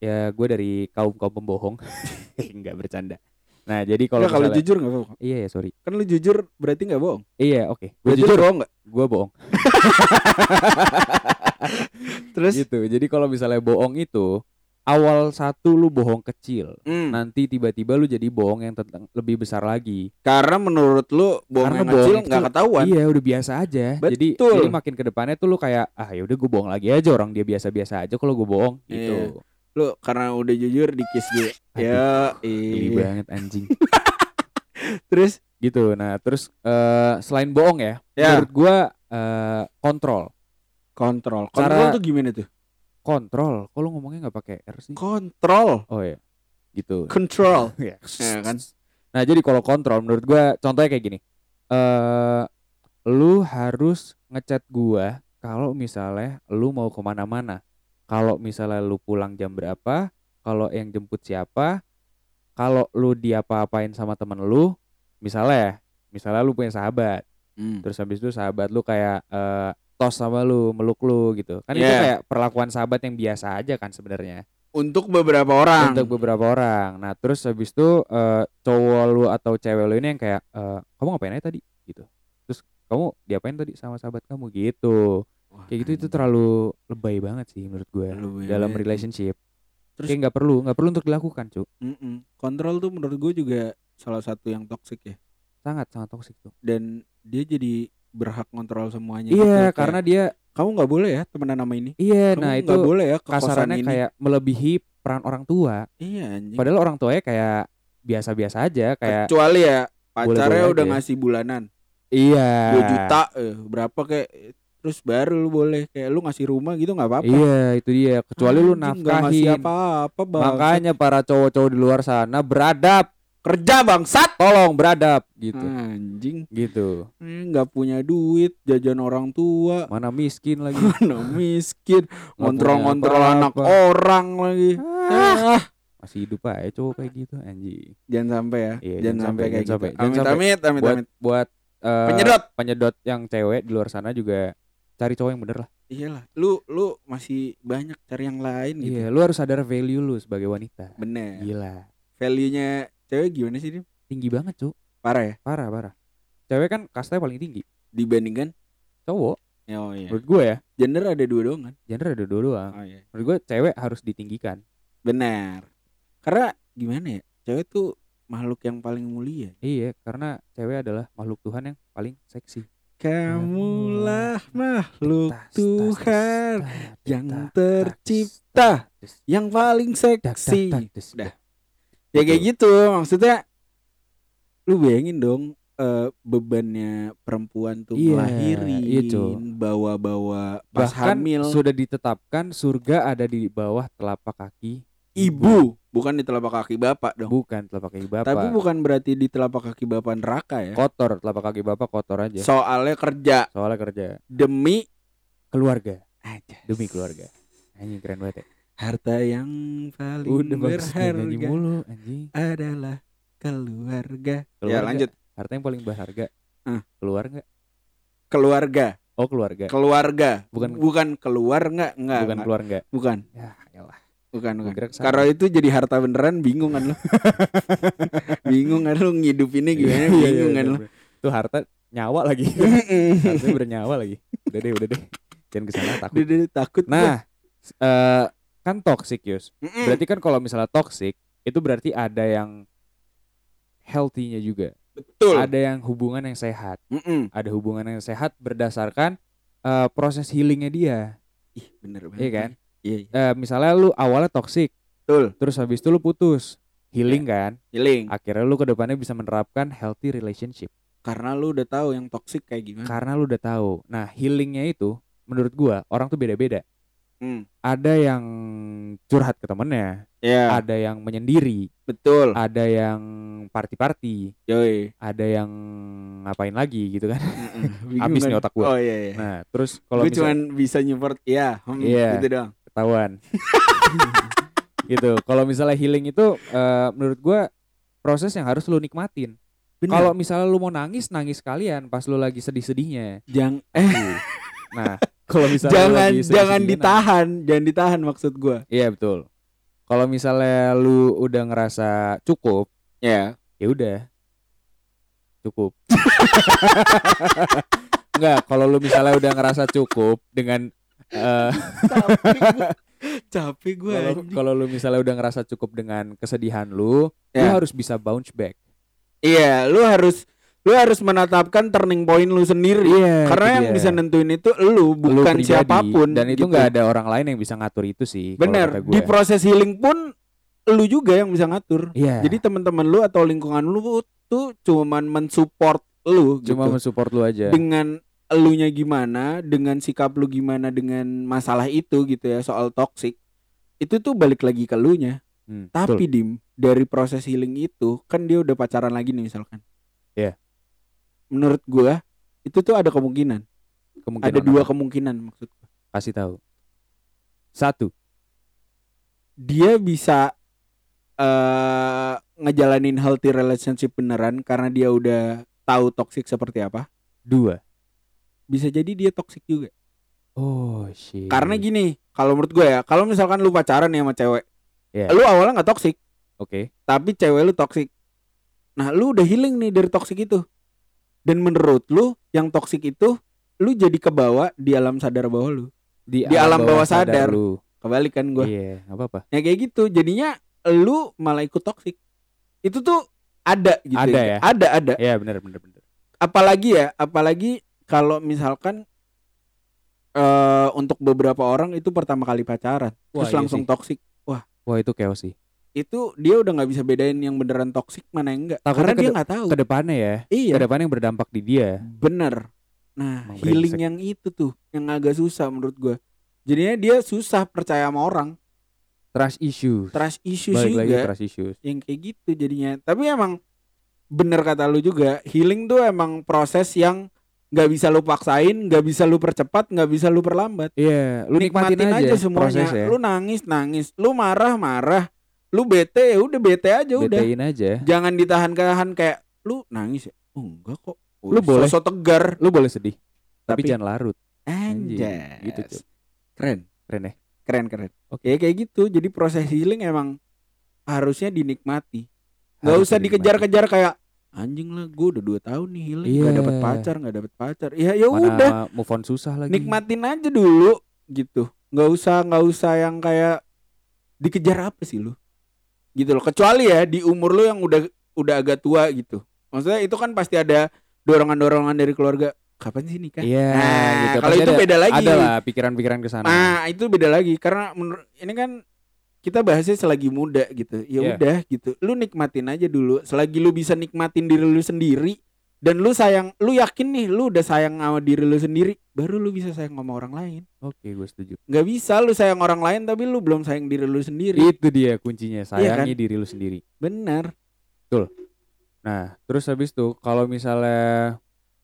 S2: ya gue dari kaum kaum pembohong. Nggak bercanda nah jadi kalau
S3: kalau jujur nggak apa-apa
S2: iya ya sorry
S3: kan lu jujur berarti nggak bohong
S2: iya oke gue
S3: Berarti lu
S2: jujur
S3: bohong nggak
S2: gue bohong
S3: terus
S2: gitu jadi kalau misalnya bohong itu awal satu lu bohong kecil,
S3: Hmm.
S2: nanti tiba-tiba lu jadi bohong yang tentang lebih besar lagi.
S3: Karena menurut lu bohong
S2: Karena
S3: yang
S2: bohong
S3: kecil nggak ketahuan.
S2: Iya, udah biasa aja. Jadi
S3: Betul.
S2: jadi makin ke depannya tuh lu kayak ah ya udah gue bohong lagi aja orang dia biasa-biasa aja kalau gue bohong gitu.
S3: Lu karena udah jujur di kiss gue. Ya,
S2: Geli
S3: iya.
S2: banget anjing.
S3: Terus
S2: gitu. Nah, terus eh, selain bohong ya,
S3: Ya.
S2: menurut gua eh, kontrol.
S3: kontrol.
S2: Cara-
S3: Kontrol tuh gimana tuh?
S2: Kontrol. Lu ngomongnya nggak pakai R sih?
S3: Kontrol.
S2: Oh ya. Gitu.
S3: Control.
S2: Ya.
S3: Ya kan?
S2: Nah, jadi kalau kontrol menurut gua contohnya kayak gini. Eh lu harus ngechat gua kalau misalnya lu mau ke mana-mana. Kalau misalnya lu pulang jam berapa, kalau yang jemput siapa, kalau lu diapa-apain sama temen lu, misalnya ya, misalnya lu punya sahabat,
S3: Hmm.
S2: terus habis itu sahabat lu kayak eh, tos sama lu, meluk lu gitu. Kan itu
S3: Yeah.
S2: kayak perlakuan sahabat yang biasa aja kan sebenarnya
S3: Untuk beberapa orang.
S2: untuk beberapa orang. Nah, terus habis itu eh, cowok lu atau cewek lu ini yang kayak eh, kamu ngapain aja tadi gitu. Terus kamu diapain tadi sama sahabat kamu gitu.
S3: Wah,
S2: Kayak gitu itu terlalu lebay banget sih menurut gue
S3: Lebay
S2: dalam relationship.
S3: Terus-
S2: Kayak nggak perlu, nggak perlu untuk dilakukan, Cuk.
S3: Kontrol tuh menurut gue juga salah satu yang toksik ya.
S2: Sangat sangat toksik tuh.
S3: Dan dia jadi berhak kontrol semuanya. gitu.
S2: Iya,
S3: Kayak,
S2: karena dia
S3: kamu nggak boleh ya temenan nama ini.
S2: iya,
S3: Kamu
S2: nah itu
S3: boleh ya
S2: kasarannya
S3: ini.
S2: kayak melebihi peran orang tua.
S3: Iya anjing.
S2: Padahal orang tuanya kayak biasa-biasa aja, kayak
S3: Kecuali ya pacarnya
S2: Boleh-boleh
S3: udah
S2: aja.
S3: ngasih bulanan
S2: iya.
S3: 2 juta eh, berapa kayak terus baru lu boleh kayak lu ngasih rumah gitu nggak apa-apa.
S2: Iya, itu dia. Kecuali lu
S3: Anjing, ngasih
S2: nafkahin.
S3: apa-apa bang.
S2: Makanya para cowok-cowok di luar sana beradab,
S3: kerja bangsat.
S2: tolong beradab gitu.
S3: Anjing,
S2: Gitu.
S3: Eh, nggak punya duit, jajan orang tua,
S2: Mana miskin lagi.
S3: mana miskin, ngontrol-ngontrol anak orang lagi. Ah,
S2: Masih hidup aja cowok kayak gitu anjing.
S3: jangan sampai ya,
S2: Iya,
S3: jangan,
S2: jangan
S3: sampai
S2: sampai,
S3: kayak
S2: jangan
S3: gitu.
S2: sampai. Jangan
S3: Amit
S2: sampai.
S3: amit, amit
S2: buat
S3: amit.
S2: buat eh,
S3: Penyedot.
S2: penyedot yang cewek di luar sana juga cari cowok yang bener lah.
S3: Iyalah, lu lu masih banyak cari yang lain gitu.
S2: Iya, lu harus sadar value lu sebagai wanita.
S3: Bener.
S2: Gila.
S3: Value-nya cewek gimana sih, Dim?
S2: Tinggi banget, Cuk.
S3: Parah ya?
S2: Parah, parah. Cewek kan kastanya paling tinggi.
S3: Dibandingkan
S2: Cowok,
S3: Oh iya.
S2: menurut gue ya,
S3: Gender ada dua doang kan?
S2: gender ada dua doang.
S3: Oh iya.
S2: Menurut gue cewek harus ditinggikan.
S3: Benar. Karena gimana ya? Cewek tuh makhluk yang paling mulia.
S2: Iya, karena cewek adalah makhluk Tuhan yang paling seksi.
S3: Kamulah makhluk Tuhan yang tercipta yang paling seksi. Udah. Ya kayak gitu. Maksudnya lu bayangin dong eh, bebannya perempuan tuh
S2: iya, Cok.
S3: bawa-bawa pas
S2: Bahkan
S3: hamil.
S2: sudah ditetapkan surga ada di bawah telapak kaki
S3: Ibu, bukan di telapak kaki bapak dong.
S2: bukan telapak kaki bapak.
S3: Tapi bukan berarti di telapak kaki bapak neraka ya.
S2: kotor telapak kaki bapak kotor aja.
S3: Soalnya kerja
S2: Soalnya kerja
S3: demi
S2: keluarga,
S3: aja
S2: demi keluarga. Anjing keren banget ya.
S3: harta yang paling
S2: Udah
S3: berharga
S2: mulu anjing.
S3: adalah keluarga.
S2: Keluarga.
S3: Ya lanjut
S2: Harta yang paling berharga.
S3: Ah.
S2: Keluar nggak?
S3: keluarga,
S2: Oh keluarga.
S3: keluarga.
S2: Bukan-
S3: bukan keluar nggak nggak
S2: bukan keluar nggak?
S3: bukan
S2: Ya.
S3: Bukan bukan. itu jadi harta beneran bingung kan lu. bingung kan lu ngidupinnya gimana
S2: Iya, iya,
S3: bingung kan
S2: iya, bener. Itu harta nyawa lagi. Harta bernyawa lagi. Udah deh, udah deh. Jangan ke sana takut.
S3: Dia, dia takut.
S2: Nah, eh, kan toxic Yus. Berarti kan kalau misalnya toxic itu berarti ada yang healthy-nya juga.
S3: betul.
S2: Ada yang hubungan yang sehat. Ada hubungan yang sehat berdasarkan eh, proses healingnya dia.
S3: Ih, bener banget.
S2: Iya kan?
S3: Iya.
S2: Eh, misalnya lu awalnya toxic,
S3: betul.
S2: terus habis itu lu putus, healing kan?
S3: Healing.
S2: Akhirnya lu ke depannya bisa menerapkan healthy relationship
S3: Karena lu udah tahu yang toksik kayak gimana.
S2: karena lu udah tahu. Nah, healingnya itu menurut gua orang tuh beda-beda.
S3: Hmm.
S2: Ada yang curhat ke temennya,
S3: Ya,
S2: ada yang menyendiri,
S3: betul.
S2: ada yang party-party,
S3: Yoi.
S2: ada yang ngapain lagi gitu kan.
S3: Bingung
S2: Habis
S3: kan?
S2: nih otak gua.
S3: Oh iya iya.
S2: Nah, terus kalau
S3: gue
S2: misal
S3: cuman bisa nyupport ya, hmm,
S2: Iya.
S3: gitu doang.
S2: Ketahuan. gitu. Kalau misalnya healing itu eh, menurut gua proses yang harus lu nikmatin. Kalau misalnya lu mau nangis, nangis kalian pas lu lagi sedih-sedihnya.
S3: Jang eh
S2: Nah, kalau misalnya
S3: jangan
S2: lagi
S3: jangan
S2: sedih-sedihnya,
S3: ditahan, jangan ditahan maksud gua.
S2: nah, Iya, betul. Kalau misalnya lu udah ngerasa cukup,
S3: Ya.
S2: ya udah. Cukup. Enggak, kalau lu misalnya udah ngerasa cukup dengan eh
S3: capek gue
S2: Kalau kalau lu misalnya udah ngerasa cukup dengan kesedihan lu, lu
S3: Ya.
S2: harus bisa bounce back.
S3: iya lu harus lu harus menetapkan turning point lu sendiri
S2: Iya.
S3: karena yang
S2: dia.
S3: bisa nentuin itu lu
S2: Lu
S3: bukan
S2: pribadi.
S3: siapa pun
S2: dan itu
S3: gitu.
S2: nggak ada orang lain yang bisa ngatur itu sih.
S3: bener di proses healing pun lu juga yang bisa ngatur
S2: Iya.
S3: jadi teman-teman lu atau lingkungan lu tuh cuman mensupport lu
S2: cuma
S3: gitu.
S2: mensupport lu aja.
S3: dengan elunya gimana dengan sikap lu gimana dengan masalah itu gitu ya soal toxic itu tuh balik lagi ke lu nya
S2: Hmm,
S3: tapi
S2: betul.
S3: dim dari proses healing itu kan dia udah pacaran lagi nih misalkan
S2: Iya.
S3: menurut gua itu tuh ada kemungkinan
S2: Kemungkinan
S3: ada dua
S2: apa?
S3: kemungkinan maksud gua.
S2: kasih tahu. Satu.
S3: dia bisa eh ngejalanin healthy relationship beneran karena dia udah tahu toxic seperti apa
S2: Dua.
S3: Bisa jadi dia toxic juga
S2: Oh shit.
S3: karena gini kalau menurut gue ya kalau misalkan lu pacaran nih sama cewek
S2: Iya.
S3: lu awalnya nggak toxic
S2: Oke.
S3: tapi cewek lu toxic nah lu udah healing nih dari toxic itu dan menurut lu yang toxic itu lu jadi kebawa di alam sadar bawah lu
S2: Di,
S3: Di alam bawah sadar.
S2: lu.
S3: kebalik kan gue
S2: Iya, nggak apa-apa.
S3: ya kayak gitu jadinya lu malah ikut toxic itu tuh ada gitu
S2: Ada ya?
S3: ada ada
S2: Iya, benar benar benar.
S3: apalagi ya apalagi kalau misalkan eh untuk beberapa orang itu pertama kali pacaran
S2: Wah,
S3: terus
S2: iya
S3: langsung
S2: sih.
S3: toxic
S2: Wah, itu chaos sih.
S3: itu dia udah nggak bisa bedain yang beneran toxic mana yang enggak
S2: Takutnya
S3: karena dia nggak tahu
S2: Ke depannya ya.
S3: iya
S2: Ke depannya yang berdampak di dia.
S3: bener nah
S2: Emang
S3: healing
S2: brengsek.
S3: yang itu tuh yang agak susah menurut gua jadinya dia susah percaya sama orang
S2: Trust issues.
S3: trust issues
S2: Balik lagi
S3: juga
S2: trust issues.
S3: yang kayak gitu jadinya tapi emang bener kata lu juga healing tuh emang proses yang nggak bisa lu paksain nggak bisa lu percepat nggak bisa lu perlambat
S2: Iya, lu nikmatin, aja,
S3: semuanya
S2: prosesnya.
S3: lu nangis nangis lu marah marah lu bete ya udah bete aja udah
S2: Betein aja.
S3: jangan ditahan-tahan kayak lu nangis ya oh, enggak kok
S2: Lu boleh.
S3: sosok tegar
S2: Lu boleh sedih, tapi,
S3: Tapi-
S2: jangan larut.
S3: anjay
S2: gitu, Cuk.
S3: keren
S2: Keren ya?
S3: keren keren
S2: Oke.
S3: ya kayak gitu jadi proses healing emang harusnya dinikmati nggak
S2: Harus
S3: usah dikejar-kejar kayak anjing lah gue udah dua tahun nih healing. Nggak
S2: Iya.
S3: dapet pacar nggak dapet pacar. Ya ya udah.
S2: move on susah lagi.
S3: nikmatin aja dulu gitu. Nggak usah nggak usah yang kayak dikejar apa sih lu? Gitu loh kecuali ya di umur lu yang udah udah agak tua gitu. Maksudnya itu kan pasti ada dorongan-dorongan dari keluarga kapan sih nikah?
S2: Iya,
S3: nah
S2: gitu.
S3: kalau itu
S2: ada-
S3: beda lagi.
S2: Ada lah pikiran-pikiran ke sana.
S3: nah itu beda lagi. Karena menurut ini kan kita bahasnya selagi muda gitu ya
S2: Iya.
S3: udah gitu lu nikmatin aja dulu selagi lu bisa nikmatin diri lu sendiri dan lu sayang lu yakin nih lu udah sayang sama diri lu sendiri baru lu bisa sayang sama orang lain
S2: Oke, gue setuju.
S3: nggak bisa lu sayang orang lain tapi lu belum sayang diri lu sendiri
S2: Itu dia kuncinya, sayangi
S3: kan?
S2: diri lu sendiri.
S3: bener
S2: Nah, terus habis itu kalau misalnya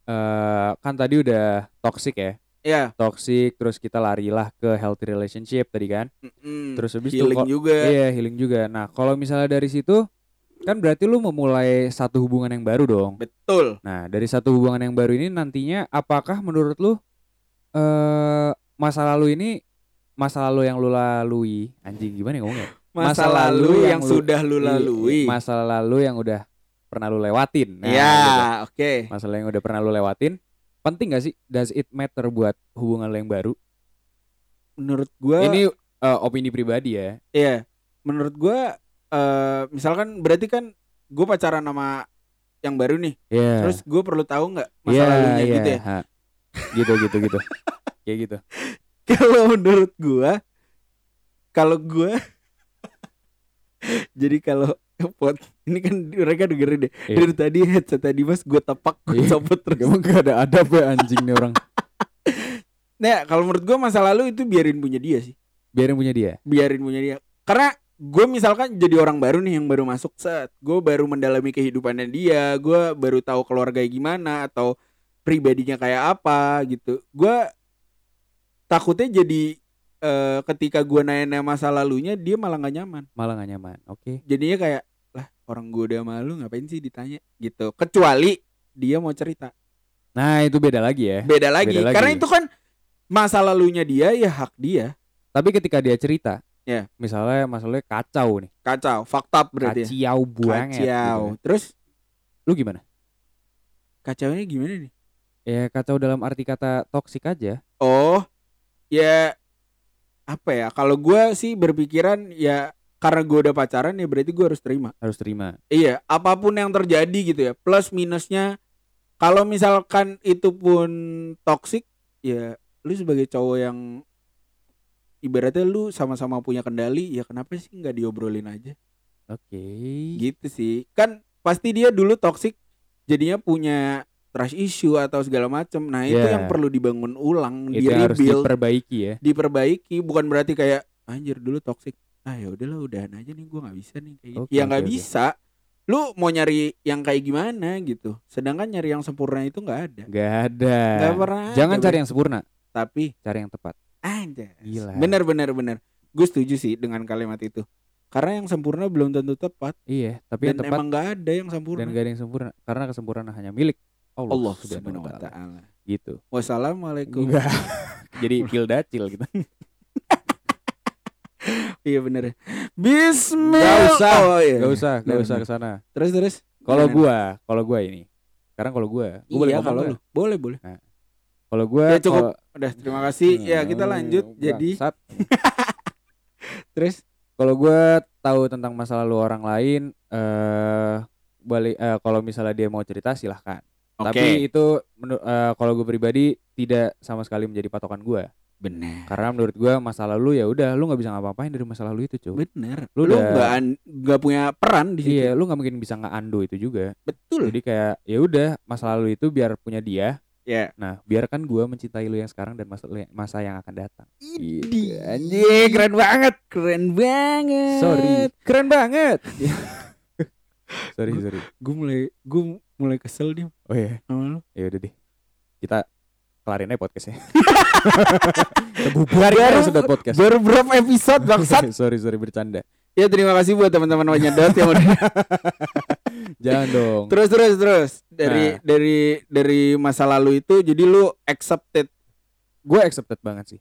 S2: eh kan tadi udah toxic ya.
S3: Ya
S2: Toxic terus kita larilah ke healthy relationship tadi kan.
S3: mm,
S2: Terus habis itu
S3: healing
S2: kok-
S3: juga
S2: Iya, healing juga. Nah, kalau misalnya dari situ kan berarti lu memulai satu hubungan yang baru dong.
S3: betul
S2: Nah, dari satu hubungan yang baru ini nantinya apakah menurut lu eh masa lalu ini masa lalu yang lu lalui anjing gimana ya ngomongnya?
S3: masa,
S2: Masa
S3: lalu
S2: lalu
S3: yang,
S2: yang lu-
S3: sudah lu
S2: Iya,
S3: lalui
S2: Masa lalu yang udah pernah lu lewatin. Nah,
S3: ya oke
S2: Masalah yang udah pernah lu lewatin penting gak sih? Does it matter buat hubungan lu yang baru?
S3: menurut gua
S2: Ini eh, opini pribadi ya.
S3: Iya, menurut gua eh misalkan berarti kan gue pacaran sama yang baru nih,
S2: Iya.
S3: terus gue perlu tahu nggak masa
S2: Iya,
S3: lalunya
S2: iya,
S3: gitu ya.
S2: ha. Gitu gitu gitu. Kayak gitu.
S3: Kalau menurut gua, kalau gua, jadi kalau pot ini kan mereka dengerin deh
S2: Iya.
S3: dari tadi headset tadi mas gue tepak gue
S2: Iya.
S3: copot terus.
S2: Emang gak ada adab ya anjing nih orang.
S3: Nah kalau menurut gua masa lalu itu biarin punya dia sih,
S2: Biarin punya dia.
S3: biarin punya dia. Karena gue misalkan jadi orang baru nih yang baru masuk set, gue baru mendalami kehidupannya dia, gue baru tahu keluarga gimana atau pribadinya kayak apa gitu. Gue takutnya jadi eh, ketika gue nanya masa lalunya dia malah nggak nyaman.
S2: Malah gak nyaman. Oke.
S3: Jadinya kayak lah orang gue udah malu ngapain sih ditanya gitu. Kecuali dia mau cerita.
S2: Nah, itu beda lagi ya.
S3: Beda lagi.
S2: Beda lagi.
S3: Karena itu kan masa lalunya dia ya hak dia.
S2: Tapi ketika dia cerita,
S3: Ya.
S2: misalnya masalahnya kacau nih,
S3: Kacau, up berarti. ya.
S2: kacau banget.
S3: Kacau.
S2: gitu.
S3: Terus
S2: Lu gimana?
S3: kacaunya gimana nih?
S2: Ya kacau dalam arti kata toksik aja.
S3: Oh, ya apa ya? Kalau gua sih berpikiran ya karena gua udah pacaran ya berarti gua harus terima.
S2: harus terima.
S3: Iya, apa pun yang terjadi gitu ya. Plus minusnya kalau misalkan itu pun toxic ya lu sebagai cowok yang ibaratnya lu sama-sama punya kendali ya kenapa sih nggak diobrolin aja?
S2: Oke.
S3: Gitu sih. Kan pasti dia dulu toxic jadinya punya trust issue atau segala macem. Nah itu
S2: Iya.
S3: yang perlu dibangun ulang
S2: itu
S3: di
S2: yang harus
S3: rebuild.
S2: diperbaiki ya.
S3: Diperbaiki bukan berarti kayak anjir dulu toxic ah ya udahlah udahan aja nih gua nggak bisa nih kayak gitu.
S2: Oke,
S3: ya nggak
S2: oke.
S3: bisa. Lu mau nyari yang kayak gimana? gitu. Sedangkan nyari yang sempurna itu nggak ada.
S2: Gak ada.
S3: Nggak pernah
S2: jangan
S3: ada,
S2: cari yang sempurna.
S3: Tapi
S2: cari yang tepat.
S3: Aja
S2: Gila.
S3: bener bener bener. Gue setuju sih dengan kalimat itu. Karena yang sempurna belum tentu tepat.
S2: Iya tapi yang
S3: dan
S2: tepat
S3: emang nggak ada yang sempurna.
S2: dan gak ada yang sempurna. Karena kesempurnaan hanya milik Allah,
S3: Allah
S2: subhanahu wa ta'ala. Gitu.
S3: Wassalamualaikum.
S2: Jadi pil dacil gitu
S3: iya bener. Bismillah
S2: Gak usah,
S3: oh, iya.
S2: gak usah gak usah
S3: bener.
S2: ke sana.
S3: Terus terus?
S2: Kalau gua kalau gua ini. Sekarang kalau gua gua boleh
S3: iya
S2: ngomong
S3: kalau lu. Boleh boleh.
S2: Kalau gua
S3: Ya, cukup.
S2: kalau-
S3: udah terima kasih. Ya kita
S2: Hmm,
S3: lanjut jadi. Terus?
S2: Kalau gua tahu tentang masa lalu orang lain eh balik eh, kalau misalnya dia mau cerita silahkan.
S3: Oke.
S2: Tapi itu eh, kalau gue pribadi tidak sama sekali menjadi patokan gua
S3: bener.
S2: Karena menurut gua masa lalu ya udah lu nggak bisa ngapa-ngapain dari masa lalu itu cuy
S3: bener.
S2: Lu
S3: lu nggak nggak punya peran di situ.
S2: Iya lu nggak mungkin bisa ngeando itu juga.
S3: Betul.
S2: Jadi kayak ya udah masa lalu itu biar punya dia.
S3: Ya.
S2: Nah biarkan gua mencintai lu yang sekarang dan masa masa yang akan datang.
S3: Idi.
S2: Gitu. anjing. Keren banget.
S3: Keren banget.
S2: Sorry. Keren banget. Sorry sorry.
S3: Gue mulai gue mulai kesel nih.
S2: Oh iya.
S3: Lu.
S2: Ya udah deh. Kita kelarin aja podcastnya.
S3: Baru-
S2: aja sudah podcast.
S3: baru berapa episode bangsat.
S2: Sorry sorry bercanda.
S3: Ya terima kasih buat teman-teman penyedot yang udah
S2: jangan dong.
S3: Terus terus terus. Dari
S2: Nah.
S3: dari dari masa lalu itu jadi lu accepted.
S2: Gue accepted banget sih.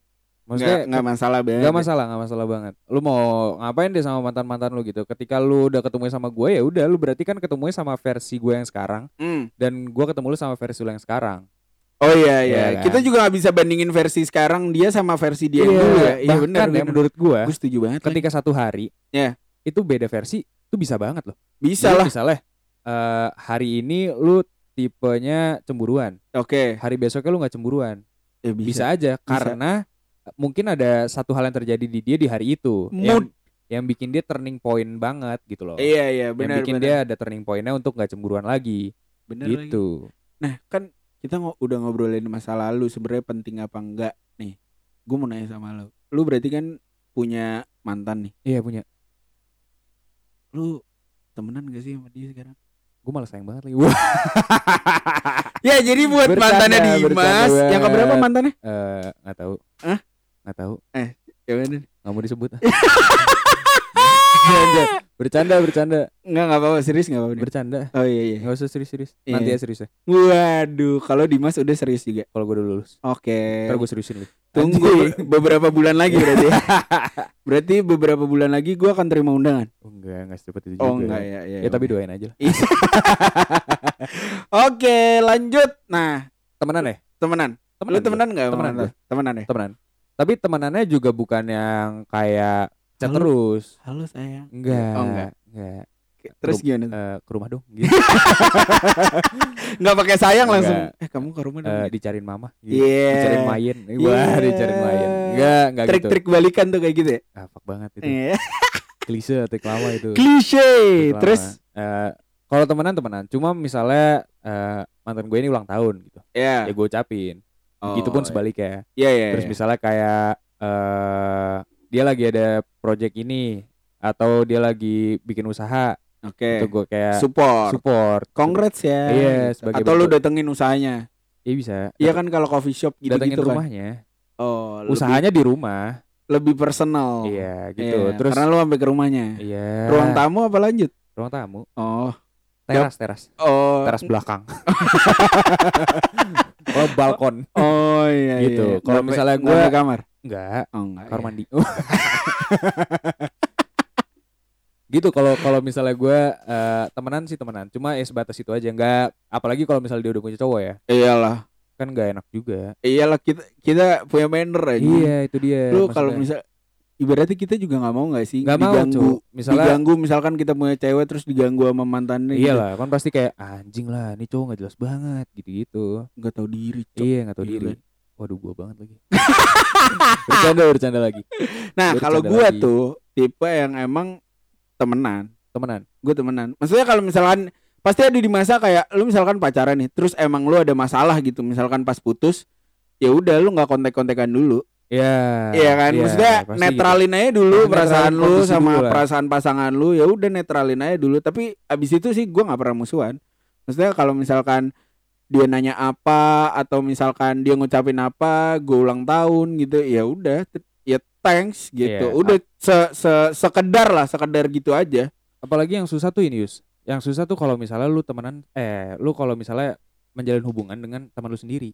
S2: Maksudnya
S3: nggak nggak masalah banget.
S2: Gak masalah, gak masalah banget. Lu mau ngapain deh sama mantan mantan lu gitu? Ketika lu udah ketemu sama gue ya udah, lu berarti kan ketemu sama versi gue yang sekarang.
S3: Hmm.
S2: dan gue ketemu lu sama versi lu yang sekarang.
S3: Oh iya iya
S2: Iya kan?
S3: kita juga nggak bisa bandingin versi sekarang dia sama versi dia yang dulu ya iya benar
S2: ya menurut gue,
S3: gue setuju banget lagi.
S2: ketika satu hari,
S3: Ya.
S2: itu beda versi, itu bisa banget loh.
S3: bisa
S2: Jadi
S3: lah
S2: Misalnya eh, hari ini lu tipenya cemburuan,
S3: oke
S2: hari besoknya lu nggak cemburuan,
S3: Ya,
S2: bisa, aja karena mungkin ada satu hal yang terjadi di dia di hari itu yang,
S3: Mood.
S2: yang bikin dia turning point banget gitu loh.
S3: iya iya
S2: yang
S3: benar
S2: bikin
S3: benar
S2: dia ada turning pointnya untuk nggak cemburuan lagi
S3: benar lagi.
S2: gitu
S3: Nah kan kita ngo- udah ngobrolin masa lalu sebenarnya penting apa enggak nih. Gue mau nanya sama lo. Lu berarti kan punya mantan nih.
S2: iya punya
S3: Lu temenan gak sih sama dia sekarang?
S2: gue malah sayang banget lagi
S3: Ya jadi buat
S2: Bercanda,
S3: mantannya Dimas yang keberapa mantannya?
S2: eh, nggak tahu
S3: Hah?
S2: nggak tahu
S3: Ya bener.
S2: nggak mau disebut bercanda bercanda
S3: Enggak enggak apa-apa serius enggak apa-apa.
S2: bercanda
S3: Oh iya iya.
S2: nggak usah serius serius
S3: Iya.
S2: nanti ya serius ya
S3: Waduh, kalau Dimas udah serius juga.
S2: kalau gue udah lulus
S3: Oke.
S2: ntar gue seriusin lu
S3: Tunggu be- beberapa bulan lagi berarti. ya. berarti beberapa bulan lagi gua akan terima undangan.
S2: oh, enggak enggak secepat itu
S3: Oh
S2: juga
S3: enggak ya ya.
S2: ya tapi doain aja lah
S3: Oke, lanjut. Nah,
S2: temenan ya
S3: temenan.
S2: temenan
S3: Lu temenan enggak?
S2: Temenan.
S3: Temenan ya?
S2: temenan tapi temenannya juga bukan yang kayak chat
S3: Halo.
S2: terus
S3: Halo sayang.
S2: enggak
S3: Oh enggak.
S2: enggak
S3: Terus gimana?
S2: Eh, ke rumah dong gitu.
S3: Enggak pakai sayang langsung.
S2: Enggak.
S3: Eh kamu ke rumah dong.
S2: Eh,
S3: gitu.
S2: dicariin mama gitu.
S3: Iya.
S2: dicariin main wah
S3: Yeah.
S2: dicariin main enggak enggak gitu
S3: Trik-trik balikan tuh kayak gitu ya.
S2: ah fuck banget itu
S3: Iya.
S2: klise trik lama itu
S3: Klise.
S2: Trik.
S3: Terus
S2: Eh, kalau temenan temenan cuma misalnya eh, mantan gue ini ulang tahun gitu
S3: ya.
S2: ya gue ucapin
S3: Oh,
S2: gitu pun sebaliknya
S3: Iya iya.
S2: terus
S3: iya.
S2: misalnya kayak eh dia lagi ada project ini atau dia lagi bikin usaha
S3: Oke.
S2: itu gue kayak
S3: Support.
S2: support
S3: Congrats ya.
S2: Iya,
S3: Gitu.
S2: sebagai
S3: Atau lu
S2: bentuk-
S3: datengin usahanya.
S2: iya bisa
S3: Iya kan kalau coffee shop gitu
S2: datengin
S3: gitu kan.
S2: rumahnya
S3: Oh, lebih-
S2: usahanya di rumah
S3: lebih personal.
S2: iya gitu
S3: Iya,
S2: terus
S3: karena lu sampai ke rumahnya.
S2: iya
S3: Ruang tamu apa lanjut?
S2: ruang tamu
S3: Oh.
S2: teras teras
S3: Oh.
S2: teras belakang kalau balkon
S3: Oh iya
S2: Gitu.
S3: iya.
S2: Kalau misalnya gua-
S3: kamar.
S2: Enggak
S3: Oh enggak.
S2: kamar
S3: iya.
S2: mandi gitu kalau kalau misalnya gue eh, temenan sih temenan cuma ya sebatas itu aja enggak apalagi kalau misalnya dia udah punya cowok ya
S3: Iyalah.
S2: kan nggak enak juga
S3: Iyalah kita kita punya manner aja.
S2: iya itu dia
S3: Lu kalau misal ibaratnya kita juga nggak mau nggak sih
S2: nggak mau cu misalnya
S3: diganggu misalkan kita punya cewek terus diganggu sama mantannya gitu.
S2: iyalah kan pasti kayak anjing lah ini cowok nggak jelas banget gitu gitu
S3: nggak tahu diri Cok.
S2: iya nggak tahu
S3: Gila.
S2: diri waduh gua banget lagi bercanda bercanda lagi
S3: nah
S2: Bercanda
S3: kalau gua
S2: lagi.
S3: tuh tipe yang emang temenan
S2: temenan
S3: gue temenan maksudnya kalau misalkan pasti ada di masa kayak lu misalkan pacaran nih terus emang lu ada masalah gitu misalkan pas putus ya udah lu nggak kontek-kontekan dulu
S2: ya
S3: Iya kan, maksudnya
S2: pasti gitu.
S3: netralin aja dulu
S2: Pasti
S3: perasaan lu sama
S2: dulu lah.
S3: perasaan pasangan lu ya udah netralin aja dulu. Tapi abis itu sih gua nggak pernah musuhan. Maksudnya kalau misalkan dia nanya apa atau misalkan dia ngucapin apa, gue ulang tahun gitu, ya udah, ya thanks gitu.
S2: Iya.
S3: Udah se, se sekedar lah, sekedar gitu aja.
S2: apalagi yang susah tuh ini Yus yang susah tuh kalau misalnya lu temenan eh lu kalau misalnya menjalin hubungan dengan teman lu sendiri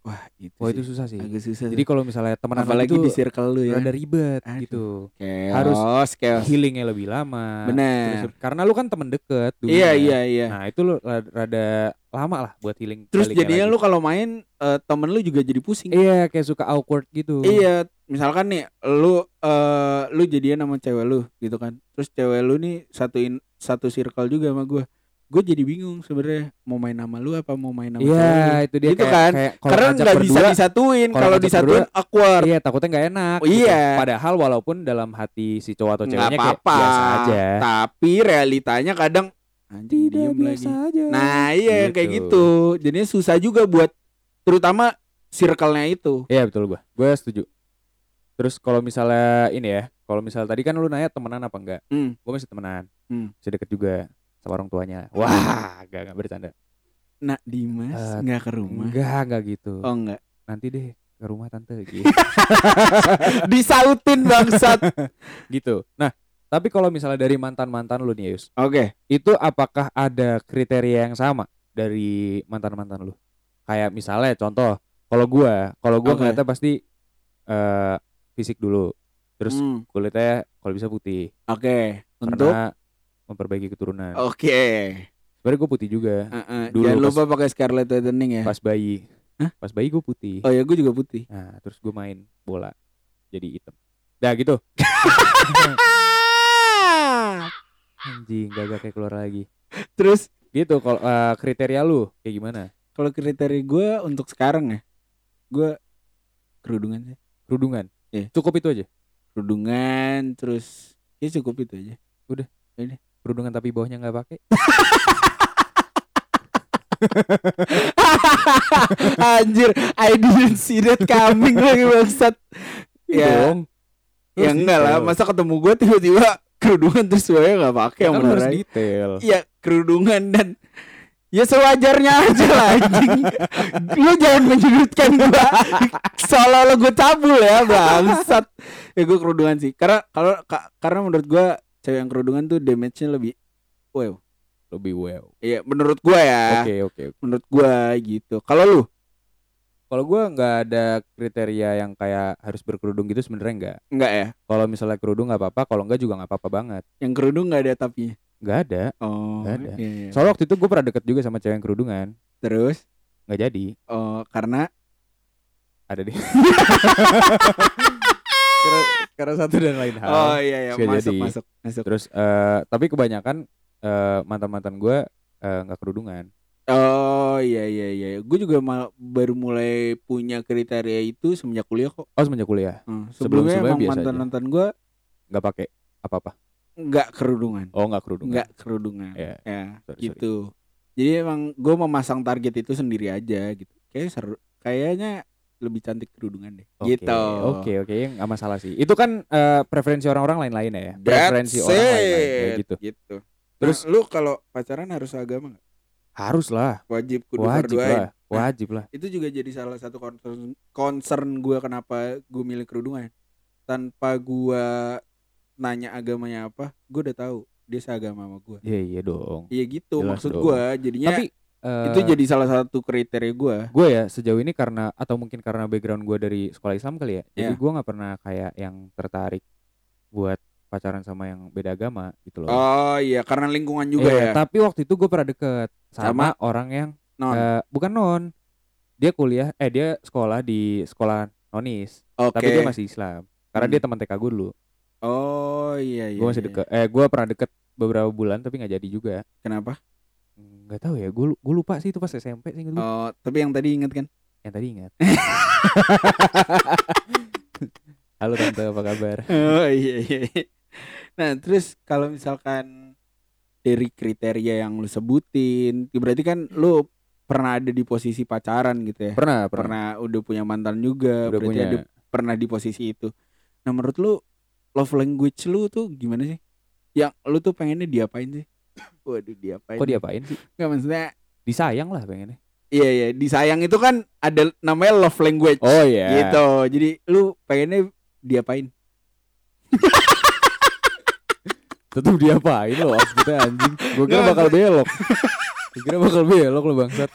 S3: Wah itu,
S2: wah itu susah sih
S3: agak susah.
S2: jadi kalau misalnya temenan
S3: apalagi
S2: itu
S3: di circle lu ya.
S2: rada ribet
S3: Aduh.
S2: gitu
S3: Chaos,
S2: harus
S3: chaos.
S2: healingnya lebih lama. Terus- karena lu kan temen deket dulu
S3: Iya
S2: ya.
S3: iya iya.
S2: nah itu lu rada, lama lah buat healing
S3: Terus jadinya
S2: lagi.
S3: lu kalau main eh, temen lu juga jadi pusing.
S2: iya kayak suka awkward gitu
S3: Iya, misalkan nih lu eh lu jadian sama cewek lu gitu kan. Terus cewek lu nih satuin satu circle juga sama gua. Gue jadi bingung sebenarnya mau main sama lu apa mau main lu.
S2: iya itu dia
S3: Gitu
S2: kayak,
S3: kan.
S2: kayak
S3: Karena nggak bisa
S2: berdua,
S3: disatuin.
S2: kalau
S3: disatuin awkward.
S2: iya takutnya nggak enak
S3: Oh,
S2: gitu.
S3: iya.
S2: padahal walaupun dalam hati si cowok atau ceweknya kayak
S3: apa-apa.
S2: biasa aja
S3: Tapi realitanya kadang anjing diem lagi.
S2: aja
S3: Nah, iya
S2: Gitu.
S3: kayak gitu. Jadinya susah juga buat terutama circle-nya itu.
S2: Iya betul gua. Gue setuju. Terus kalau misalnya ini ya, kalau misalnya tadi kan lu nanya temenan apa enggak?
S3: Hmm.
S2: Gue masih temenan.
S3: Hmm.
S2: Masih deket juga sama orang tuanya. Wah, enggak enggak bercanda.
S3: Nah, Dimas
S2: Eh,
S3: nggak ke rumah.
S2: Enggak, enggak gitu.
S3: Oh enggak.
S2: Nanti deh ke rumah tante gitu.
S3: Disautin bangsat.
S2: gitu. Nah, tapi kalau misalnya dari mantan-mantan lu nih Yus,
S3: Oke.
S2: itu apakah ada kriteria yang sama dari mantan-mantan lu? Kayak misalnya contoh, kalau gua, kalau gua
S3: Oke.
S2: ngeliatnya pasti eh fisik dulu. Terus
S3: Hmm,
S2: kulitnya kalau bisa putih.
S3: Oke. Untuk
S2: karena memperbaiki keturunan.
S3: Oke.
S2: Sebenarnya gue putih juga
S3: Heeh,
S2: Dulu
S3: Jangan lupa pakai Scarlet Whitening ya.
S2: pas bayi.
S3: Hah?
S2: Pas bayi gue putih.
S3: Oh ya, gue juga putih.
S2: Nah, terus gue main bola jadi hitam. Dah gitu. Anjing, gagak kayak keluar lagi.
S3: Terus
S2: Gitu kalau eh, kriteria lu kayak gimana?
S3: kalau kriteria gue untuk sekarang ya, gue kerudungan sih.
S2: Kerudungan.
S3: Iya.
S2: Cukup itu aja.
S3: Kerudungan terus ya cukup itu aja.
S2: Kerudungan tapi bawahnya nggak pakai.
S3: Anjir, I didn't see that coming lagi bangsat.
S2: Iya
S3: Ya,
S2: dong.
S3: Ya enggak lah, masa ketemu gue tiba-tiba kerudungan terus bawahnya nggak pakai yang
S2: Kan harus detail.
S3: Iya kerudungan dan ya sewajarnya aja lah anjing. Lu jangan menyudutkan gua seolah-olah gue cabul ya bangsat. Ya gue kerudungan sih. Karena kalau ka- karena menurut gua cewek yang kerudungan tuh damage-nya lebih wow.
S2: Lebih wow.
S3: Iya menurut gua ya.
S2: Oke, oke, oke.
S3: Menurut gua gitu. Kalau lu?
S2: Kalau gue nggak ada kriteria yang kayak harus berkerudung gitu sebenarnya nggak.
S3: Enggak ya?
S2: Kalau misalnya kerudung nggak apa-apa, kalau nggak juga nggak apa-apa banget.
S3: Yang kerudung nggak ada tapinya.
S2: Nggak ada.
S3: Oh.
S2: Nggak ada.
S3: iya, iya.
S2: Soalnya waktu itu gue pernah deket juga sama cewek yang kerudungan,
S3: Terus
S2: nggak jadi.
S3: oh karena
S2: Ada deh. karena, karena satu dan lain hal.
S3: oh iya iya masuk
S2: jadi.
S3: masuk masuk.
S2: Terus eh, tapi kebanyakan eh, mantan-mantan gue eh, nggak kerudungan.
S3: Oh iya iya iya. Gue juga ma- baru mulai punya kriteria itu semenjak kuliah kok.
S2: Oh semenjak kuliah
S3: Hmm,
S2: Sebelum-
S3: Sebelumnya
S2: sebelumnya
S3: emang mantan mantan gue
S2: nggak pakai apa-apa.
S3: nggak kerudungan,
S2: Oh nggak kerudungan.
S3: nggak kerudungan.
S2: Ya.
S3: Ya
S2: Sorry,
S3: gitu. Jadi emang gue memasang target itu sendiri aja gitu. Kayak seru. Kayaknya lebih cantik kerudungan deh.
S2: Oke,
S3: Gitu.
S2: Oke oke nggak masalah sih. Itu kan eh, preferensi orang-orang lain-lain ya.
S3: That's
S2: Preferensi orang lain-lain gitu.
S3: Gitu.
S2: Terus
S3: Terus lu kalau pacaran harus agama nggak?
S2: harus lah,
S3: Wajib kudu
S2: wajib
S3: berdoain.
S2: lah, wajib lah.
S3: itu juga jadi salah satu concern concern gue kenapa gue milih kerudungan tanpa gue nanya agamanya apa gue udah tahu dia seagama sama gue
S2: Iya iya dong.
S3: iya gitu
S2: Jelas
S3: maksud
S2: dong.
S3: gue jadinya
S2: Tapi eh,
S3: itu jadi salah satu kriteria gue
S2: gue ya sejauh ini karena atau mungkin karena background gue dari sekolah Islam kali ya jadi
S3: Iya.
S2: gue nggak pernah kayak yang tertarik buat pacaran sama yang beda agama gitu loh
S3: oh iya karena lingkungan juga
S2: Iya,
S3: ya
S2: tapi waktu itu gue pernah deket sama,
S3: Sama?
S2: orang yang
S3: non
S2: eh, bukan non dia kuliah eh dia sekolah di sekolah nonis
S3: oke
S2: tapi dia masih Islam karena
S3: Hmm.
S2: dia teman TK gue dulu
S3: Oh iya iya.
S2: gue masih
S3: iya.
S2: deket eh gue pernah deket beberapa bulan tapi nggak jadi juga
S3: Kenapa?
S2: Nggak tahu ya gue gue lupa sih itu pas SMP sih gue
S3: Oh, tapi yang tadi inget kan?
S2: yang tadi ingat halo tante apa kabar
S3: Oh iya iya. iya. Nah, terus kalau misalkan dari kriteria yang lu sebutin, berarti kan lu pernah ada di posisi pacaran gitu ya.
S2: pernah pernah
S3: Pernah udah punya mantan juga,
S2: udah
S3: berarti
S2: punya
S3: ada pernah di posisi itu. Nah, menurut lu love language lu tuh gimana sih? Yang lu tuh pengennya diapain sih? Waduh, diapain?
S2: kok diapain sih
S3: Nggak maksudnya
S2: disayang lah pengennya
S3: Iya iya, disayang itu kan ada namanya love language.
S2: oh iya
S3: Gitu. Jadi lu pengennya diapain?
S2: tetep diapain lo maksudnya anjing gue kira bakal belok gue kira bakal belok lo bangsat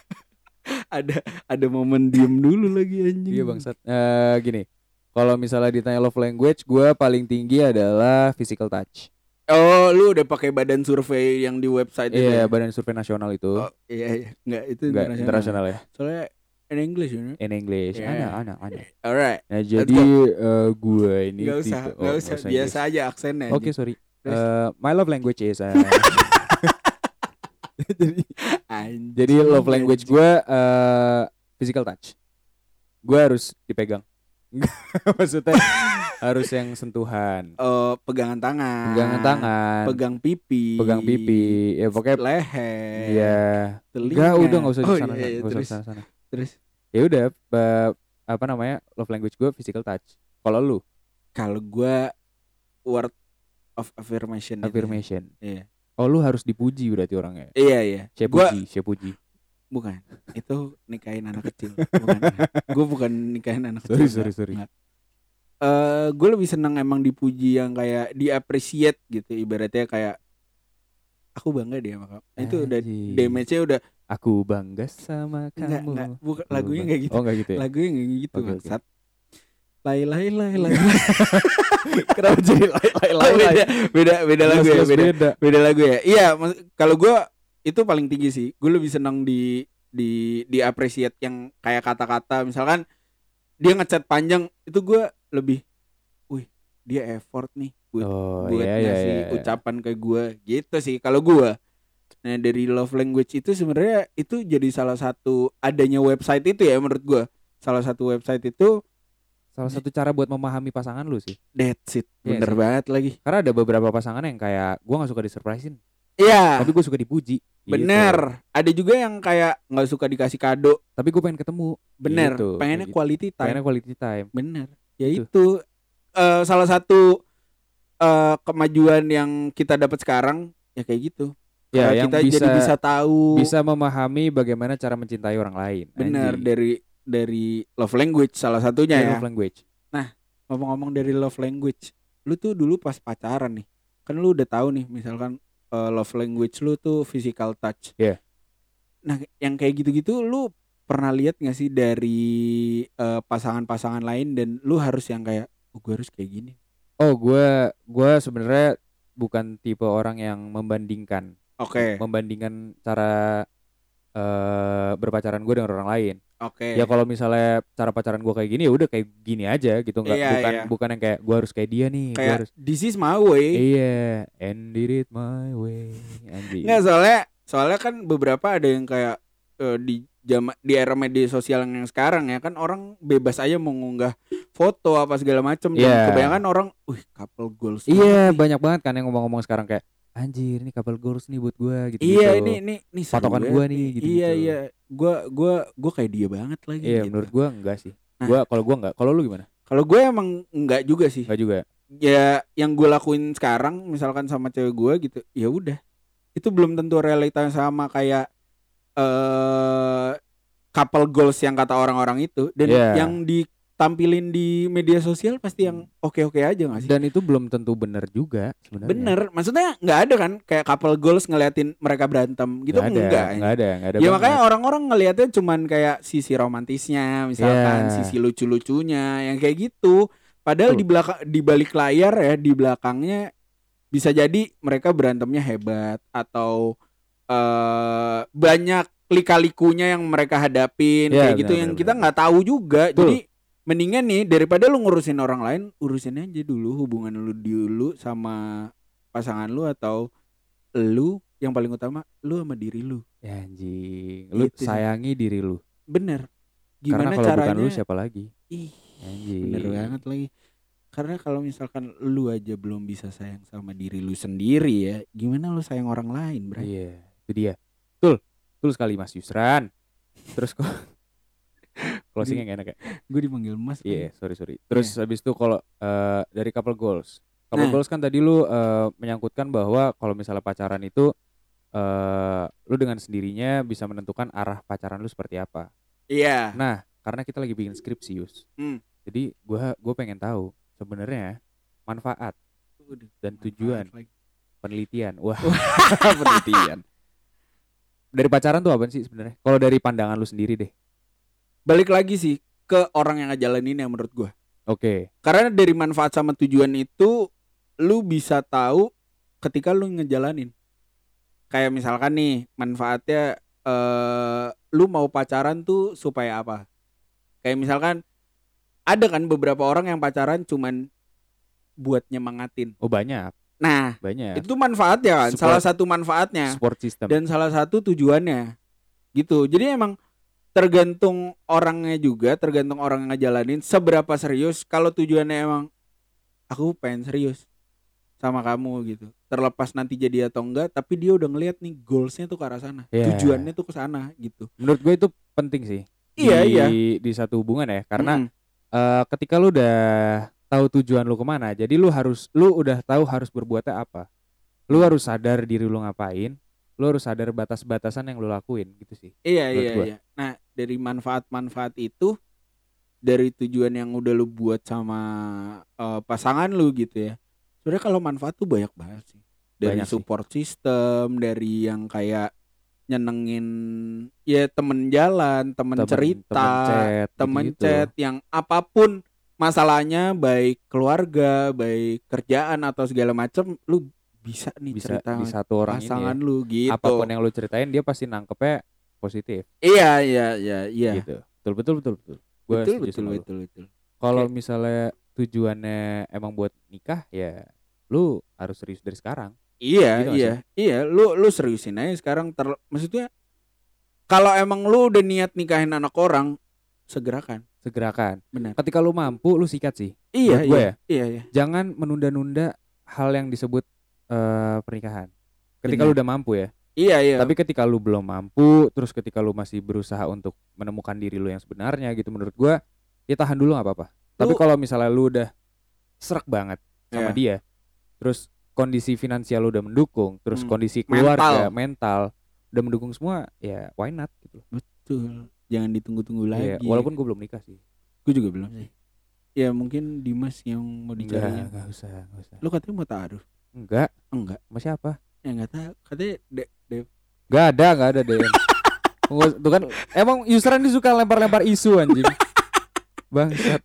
S3: ada ada momen diem dulu lagi anjing.
S2: iya bangsat Eh gini kalau misalnya ditanya love language gue paling tinggi adalah physical touch
S3: Oh, lu udah pakai badan survei yang di website itu
S2: iya
S3: ya?
S2: badan survei nasional itu
S3: Oh, iya iya. Enggak, itu
S2: Enggak,
S3: internasional.
S2: internasional ya
S3: Soalnya in English you know.
S2: in English
S3: Yeah.
S2: ada ada ada
S3: Alright.
S2: nah jadi eh, gue ini
S3: Enggak usah,
S2: tipe- oh,
S3: usah.
S2: bahasa
S3: Biasa
S2: Inggris.
S3: aja aksennya.
S2: oke
S3: anjing.
S2: sorry? Eh, my love language is uh, jadi
S3: Anjing,
S2: jadi love language gue eh physical touch gue harus dipegang maksudnya harus yang sentuhan
S3: Oh, pegangan tangan.
S2: pegangan tangan
S3: Pegang pipi.
S2: pegang pipi ya pokoknya
S3: leher.
S2: ya
S3: telinga.
S2: enggak udah nggak usah
S3: Oh,
S2: di sana
S3: iya, iya,
S2: usah
S3: terus,
S2: di sana
S3: terus
S2: ya udah apa namanya love language gue physical touch kalau lu
S3: kalau gua word of affirmation. itu.
S2: affirmation
S3: Iya.
S2: oh lu harus dipuji berarti orangnya
S3: Iya iya.
S2: saya puji saya puji
S3: bukan. Itu nikahin anak kecil. Bukan. gua bukan nikahin anak
S2: Sorry,
S3: kecil.
S2: sorry, sorry.
S3: enggak. Eh, gue lebih seneng emang dipuji yang kayak diapresiate gitu. Ibaratnya kayak aku bangga dia sama kamu. Itu udah damage-nya udah
S2: aku bangga sama kamu.
S3: Enggak bukan lagunya enggak gitu.
S2: Oh enggak gitu ya?
S3: Lagunya enggak gitu
S2: oke.
S3: bangsat. Lay lay lay lay
S2: kenapa jadi lay lay lay lay
S3: beda. beda beda lagu ya beda.
S2: beda.
S3: Beda lagu ya. Iya kalau gue itu paling tinggi sih. Gue lebih senang di di di appreciate yang kayak kata-kata. Misalkan dia ngechat panjang itu gue lebih wih dia effort nih. Buat
S2: oh
S3: buat
S2: iya iya
S3: ngasih
S2: iya.
S3: ucapan ke gue gitu sih kalau gue nah dari love language itu sebenarnya itu jadi salah satu adanya website itu ya menurut gue salah satu website itu
S2: salah satu cara buat memahami pasangan lu sih.
S3: That's it.
S2: Iya
S3: bener
S2: sih.
S3: banget lagi.
S2: Karena ada beberapa pasangan yang kayak gue nggak suka disurprisein
S3: iya.
S2: Tapi gue suka dipuji. Gitu.
S3: bener. Ada juga yang kayak nggak suka dikasih kado.
S2: Tapi gue pengen ketemu.
S3: Bener.
S2: Gitu,
S3: pengennya
S2: gitu.
S3: quality time
S2: pengennya quality time.
S3: Bener. Ya
S2: Gitu.
S3: itu eh, salah satu eh, kemajuan yang kita dapat sekarang ya kayak gitu.
S2: Ya
S3: Karena
S2: yang
S3: kita
S2: bisa
S3: jadi bisa tahu.
S2: bisa memahami bagaimana cara mencintai orang lain
S3: bener. dari dari love language salah satunya
S2: Iya,
S3: ya.
S2: love language.
S3: Ngomong-ngomong dari love language lu tuh dulu pas pacaran nih kan lu udah tahu nih misalkan eh, love language lu tuh physical touch.
S2: Iya.
S3: nah yang kayak gitu-gitu lu pernah lihat gak sih dari eh, pasangan-pasangan lain dan lu harus yang kayak oh gue harus kayak gini.
S2: Oh gue gue sebenarnya bukan tipe orang yang membandingkan.
S3: Oke.
S2: Membandingkan cara eh berpacaran gue dengan orang lain
S3: oke
S2: ya kalau misalnya cara pacaran gue kayak gini ya udah kayak gini aja gitu nggak
S3: Iya,
S2: bukan
S3: iya.
S2: bukan yang kayak gue harus kayak dia nih
S3: kayak
S2: harus
S3: this is my way
S2: iya and did it my way anjing
S3: Nggak soalnya soalnya kan beberapa ada yang kayak eh, di jam di era media sosial yang sekarang ya kan orang bebas aja mau ngunggah foto apa segala macam dan
S2: Iya.
S3: kebanyakan orang, wih couple goals.
S2: iya
S3: nih."
S2: banyak banget kan yang ngomong-ngomong sekarang kayak anjir ini couple goals nih buat gue gitu
S3: Iya ini ini ini seru
S2: Patokan gua nih, gitu-gitu.
S3: Iya iya, gua gua gua kayak dia banget lagi.
S2: iya
S3: gitu.
S2: menurut gue enggak sih
S3: Nah.
S2: gue kalau gue enggak kalau lu gimana
S3: Kalau gue emang enggak juga sih.
S2: enggak juga
S3: Ya yang gue lakuin sekarang misalkan sama cewek gue gitu, ya udah. Itu belum tentu realita sama kayak eh couple goals yang kata orang-orang itu dan
S2: Iya.
S3: yang ditampilin di media sosial pasti yang oke-oke aja gak sih?
S2: dan itu belum tentu bener juga sebenarnya
S3: Bener, maksudnya nggak ada kan kayak couple goals ngeliatin mereka berantem gitu
S2: nggak ada
S3: enggak.
S2: nggak ada nggak ada
S3: ya
S2: banget.
S3: makanya orang-orang ngelihatnya cuman kayak sisi romantisnya misalkan
S2: Iya.
S3: sisi lucu-lucunya yang kayak gitu padahal
S2: Betul.
S3: di belakang di balik layar ya di belakangnya bisa jadi mereka berantemnya hebat atau eh banyak lika-likunya yang mereka hadapin
S2: Iya,
S3: kayak gitu
S2: benar,
S3: yang
S2: benar,
S3: kita
S2: benar.
S3: nggak tahu juga
S2: Betul.
S3: jadi mendingan nih daripada lu ngurusin orang lain urusin aja dulu hubungan lu dulu sama pasangan lu atau lu yang paling utama lu sama diri lu
S2: Ya anjing, lu
S3: Gitu sih.
S2: sayangi diri lu.
S3: bener
S2: Karena
S3: gimana
S2: kalau
S3: caranya
S2: bukan lu siapa lagi?
S3: ih
S2: Anjing.
S3: bener banget lagi karena kalau misalkan lu aja belum bisa sayang sama diri lu sendiri ya gimana lu sayang orang lain bro
S2: Iya, itu dia. Betul. Betul sekali Mas Yusran. Terus kok closingnya nggak enak ya?
S3: gue dipanggil mas
S2: Iya, sorry sorry. Terus habis itu kalau eh, dari couple goals. Couple
S3: Nah.
S2: goals kan tadi lu eh, menyangkutkan bahwa kalau misalnya pacaran itu eh lu dengan sendirinya bisa menentukan arah pacaran lu seperti apa.
S3: iya
S2: Nah, karena kita lagi bikin skripsi Yus.
S3: Hmm.
S2: Jadi gua gua pengen tahu sebenarnya manfaat
S3: Udah,
S2: dan tujuan penelitian. Wah, penelitian. Dari pacaran tuh apa sih sebenarnya? Kalau dari pandangan lu sendiri deh.
S3: Balik lagi sih ke orang yang ngejalanin yang menurut gua.
S2: Oke.
S3: karena dari manfaat sama tujuan itu lu bisa tahu ketika lu ngejalanin. Kayak misalkan nih manfaatnya eh lu mau pacaran tuh supaya apa? Kayak misalkan ada kan beberapa orang yang pacaran cuman buat nyemangatin.
S2: Oh banyak,
S3: nah
S2: banyak.
S3: itu manfaatnya kan?
S2: Support-
S3: salah satu manfaatnya.
S2: Support system.
S3: dan salah satu tujuannya. Gitu. Jadi emang tergantung orangnya juga tergantung orang yang ngejalanin seberapa serius kalau tujuannya emang aku pengen serius sama kamu gitu terlepas nanti jadi atau enggak tapi dia udah ngeliat nih goalsnya tuh ke arah sana
S2: Iya.
S3: tujuannya tuh ke sana gitu
S2: Menurut gue itu penting sih.
S3: Iya,
S2: di,
S3: iya.
S2: Di satu hubungan ya, karena
S3: Mm-mm.
S2: eh, ketika lu udah tahu tujuan lu ke mana, jadi lu harus lu udah tahu harus berbuatnya apa. Lu harus sadar diri lu ngapain, lu harus sadar batas-batasan yang lu lakuin gitu sih.
S3: iya iya
S2: gua.
S3: iya nah dari manfaat-manfaat itu dari tujuan yang udah lu buat sama eh, pasangan lu gitu ya sebenarnya kalau manfaat tuh banyak banget sih dari
S2: Banyak sih.
S3: support system dari yang kayak nyenengin ya temen jalan temen,
S2: Temen-
S3: cerita
S2: temen chat,
S3: temen
S2: gitu-gitu.
S3: chat yang apa pun masalahnya baik keluarga baik kerjaan atau segala macem lu bisa nih
S2: bisa
S3: cerita
S2: di satu orang ini
S3: pasangan
S2: ya.
S3: lu gitu
S2: Apa pun yang lu ceritain dia pasti nangkepnya positif
S3: iya iya iya iya
S2: gitu. Betul betul betul betul. Gua
S3: betul betul
S2: lu.
S3: betul betul
S2: Kalau
S3: Kayak-
S2: misalnya tujuannya emang buat nikah ya lu harus serius dari sekarang.
S3: Iya,
S2: Gitu
S3: iya, iya. Lu lu seriusin aja sekarang. Ter, maksudnya kalau emang lu udah niat nikahin anak orang, segerakan.
S2: Segerakan.
S3: Benar.
S2: Ketika lu mampu lu sikat sih.
S3: Iya, iya,
S2: ya.
S3: iya, iya.
S2: Jangan menunda-nunda hal yang disebut eh, pernikahan. Ketika
S3: Benar.
S2: lu udah mampu ya.
S3: Iya, iya.
S2: Tapi ketika lu belum mampu, terus ketika lu masih berusaha untuk menemukan diri lu yang sebenarnya gitu menurut gua, ya tahan dulu nggak apa-apa. Tapi kalau misalnya lu udah serak banget sama
S3: Iya.
S2: dia, terus kondisi finansial lu udah mendukung, terus
S3: Hmm.
S2: kondisi
S3: Mental.
S2: keluarga, mental. udah mendukung semua, ya why not gitu.
S3: betul. Jangan ditunggu-tunggu lagi.
S2: Iya, walaupun gue belum nikah sih.
S3: gue juga belum sih. Ya mungkin Dimas yang mau
S2: Enggak,
S3: dicari.
S2: enggak usah, enggak usah.
S3: Lu katanya mau taruh?
S2: Enggak,
S3: Enggak.
S2: sama siapa?
S3: Ya enggak tahu. Katanya de, de,
S2: Enggak ada, enggak ada DM. Tuh kan emang useran dia suka lempar-lempar isu anjing. Bangsat.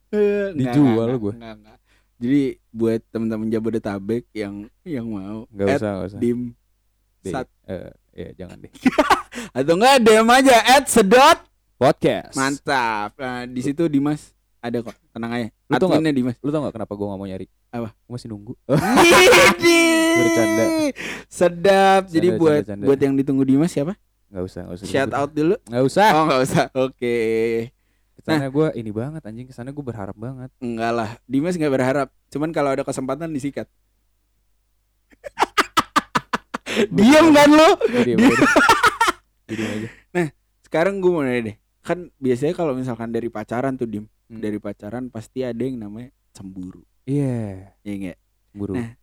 S2: Dijual lu
S3: enggak,
S2: gua.
S3: enggak. Jadi buat teman-teman Jabodetabek yang yang mau
S2: Enggak usah, enggak usah.
S3: dim sat
S2: eh, ya jangan deh.
S3: atau enggak DM aja at sedot
S2: Podcast.
S3: Mantap. Nah, di situ Dimas ada kok. Tenang aja.
S2: Lu tau
S3: Adminnya Dimas.
S2: Lu tau gak kenapa gue gak mau nyari?
S3: Apa?
S2: Gue masih nunggu. Bercanda.
S3: Sedap. Jadi
S2: Canda,
S3: buat
S2: canda, canda.
S3: buat yang ditunggu Dimas siapa?
S2: Gak usah, gak usah.
S3: Shout out dulu.
S2: Gak usah.
S3: Oh, enggak usah. Oke.
S2: Kesannya gue ini banget anjing. Kesannya gue berharap banget.
S3: Enggak lah. Dimas enggak berharap. Cuman kalau ada kesempatan disikat. Diam kan lu?
S2: Jadi
S3: Dia-
S2: Jadi aja.
S3: Sekarang gue mau nanya deh. Kan biasanya kalau misalkan dari pacaran tuh Dim,
S2: Hmm.
S3: dari pacaran pasti ada yang namanya cemburu.
S2: Iya.
S3: Ya enggak?
S2: Buru.
S3: Nah,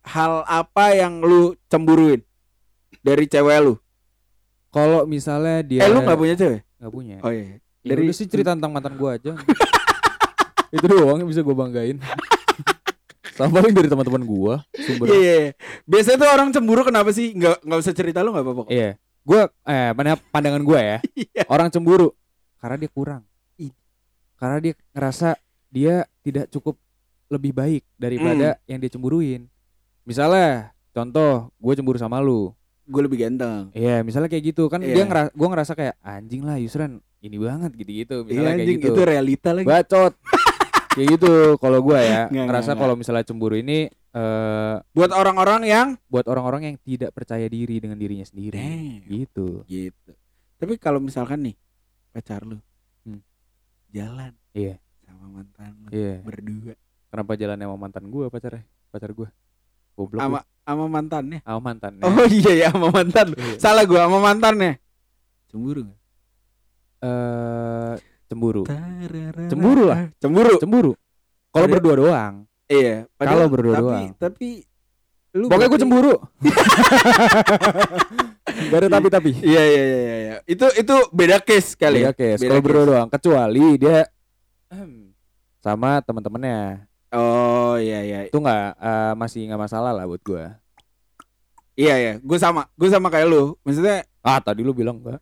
S3: Hal apa yang lu cemburuin dari cewek lu?
S2: Kalau misalnya dia
S3: Eh lu nggak punya cewek?
S2: nggak punya.
S3: Oh iya.
S2: Ya
S3: dari-
S2: udah sih cerita tentang mantan gue aja. Itu doang yang bisa gue banggain. Sama paling dari teman-teman gue. Sumber.
S3: Iya iya. iya. Biasanya tuh orang cemburu kenapa sih? Nggak nggak usah cerita lu nggak apa-apa.
S2: Iya. Gue eh mana pandangan gue ya.
S3: Iya.
S2: Orang cemburu karena dia kurang. Karena dia ngerasa dia tidak cukup lebih baik daripada
S3: Hmm.
S2: yang dia cemburuin. Misalnya, contoh, gue cemburu sama lu.
S3: Gue lebih ganteng.
S2: Iya, misalnya kayak gitu kan
S3: Iya.
S2: dia ngerasa gue ngerasa kayak anjing lah Yusran ini banget gitu-gitu.
S3: Iya
S2: Misalnya kayak
S3: anjing
S2: gitu.
S3: itu realita lagi.
S2: Bacot. Kayak gitu kalau gua ya.
S3: Nggak,
S2: ngerasa kalau misalnya cemburu ini eh
S3: Buat orang-orang yang
S2: buat orang-orang yang tidak percaya diri dengan dirinya sendiri.
S3: Damn.
S2: Gitu.
S3: gitu. Tapi kalau misalkan nih pacar lu
S2: Hmm.
S3: jalan
S2: Iya.
S3: sama mantan lu
S2: Iya.
S3: berdua
S2: Kenapa jalan sama mantan gua pacarnya? Pacar gua. Goblok.
S3: sama
S2: Sama,
S3: mantannya.
S2: sama mantan.
S3: Oh iya ya sama mantan. lu.
S2: Iya.
S3: Salah gua sama mantannya. Cemburu nggak?
S2: Eh cemburu.
S3: Tararara.
S2: Cemburu lah.
S3: Cemburu.
S2: Cemburu. Kalau berdua doang.
S3: Iya.
S2: Kalau berdua
S3: tapi,
S2: doang.
S3: Tapi lu
S2: Pokoknya gue
S3: berarti-
S2: cemburu. Gak ada tapi-tapi.
S3: Iya iya iya iya, iya. Itu itu beda case kali
S2: Iya,
S3: ya.
S2: case.
S3: Beda
S2: Kalau
S3: case.
S2: berdua doang, kecuali dia sama teman-temannya.
S3: Oh iya iya.
S2: Itu nggak eh, masih nggak masalah lah buat gua.
S3: Iya iya. Gue sama. Gue sama kayak lu. Maksudnya
S2: Ah, tadi lu bilang enggak.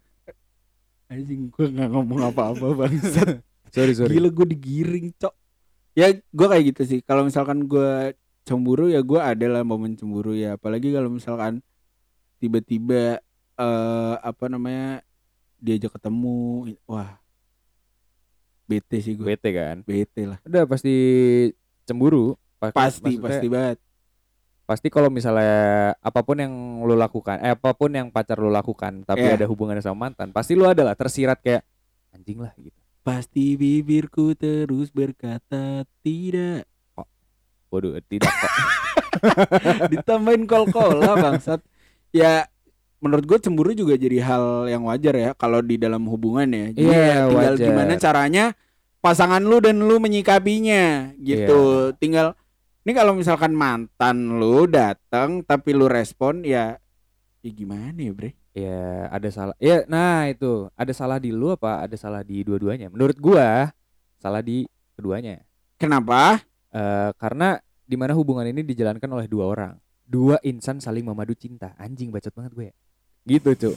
S3: Anjing gue nggak ngomong apa-apa bangsat.
S2: Sorry, sorry.
S3: Gila gue digiring cok Ya gue kayak gitu sih Kalau misalkan gue cemburu ya gue adalah momen cemburu ya Apalagi kalau misalkan Tiba-tiba eh Apa namanya Diajak ketemu Wah Bete sih gue
S2: Bete kan.
S3: Bete lah
S2: Udah pasti cemburu. Pa-
S3: Pasti pasti banget
S2: Pasti kalau misalnya apa pun yang lu lakukan, eh apa pun yang pacar lu lakukan, tapi
S3: Iya.
S2: ada hubungannya sama mantan, pasti lu adalah tersirat kayak anjing lah gitu.
S3: Pasti bibirku terus berkata Tidak
S2: Waduh, tidak kok.
S3: Ditambahin kol-kola bangsat Ya menurut gue cemburu juga jadi hal yang wajar ya kalau di dalam hubungan ya. Jadi
S2: Iya,
S3: ya tinggal
S2: wajar.
S3: gimana caranya pasangan lu dan lu menyikapinya gitu.
S2: Iya.
S3: Tinggal ini kalau misalkan mantan lu datang tapi lu respon ya ya gimana ya, Bre?
S2: Ya ada salah. Ya, nah itu ada salah di lu apa ada salah di dua-duanya? Menurut gua salah di keduanya.
S3: Kenapa?
S2: Eh karena di mana hubungan ini dijalankan oleh dua orang, dua insan saling memadu cinta. Anjing bacot banget gue. Gitu cuy.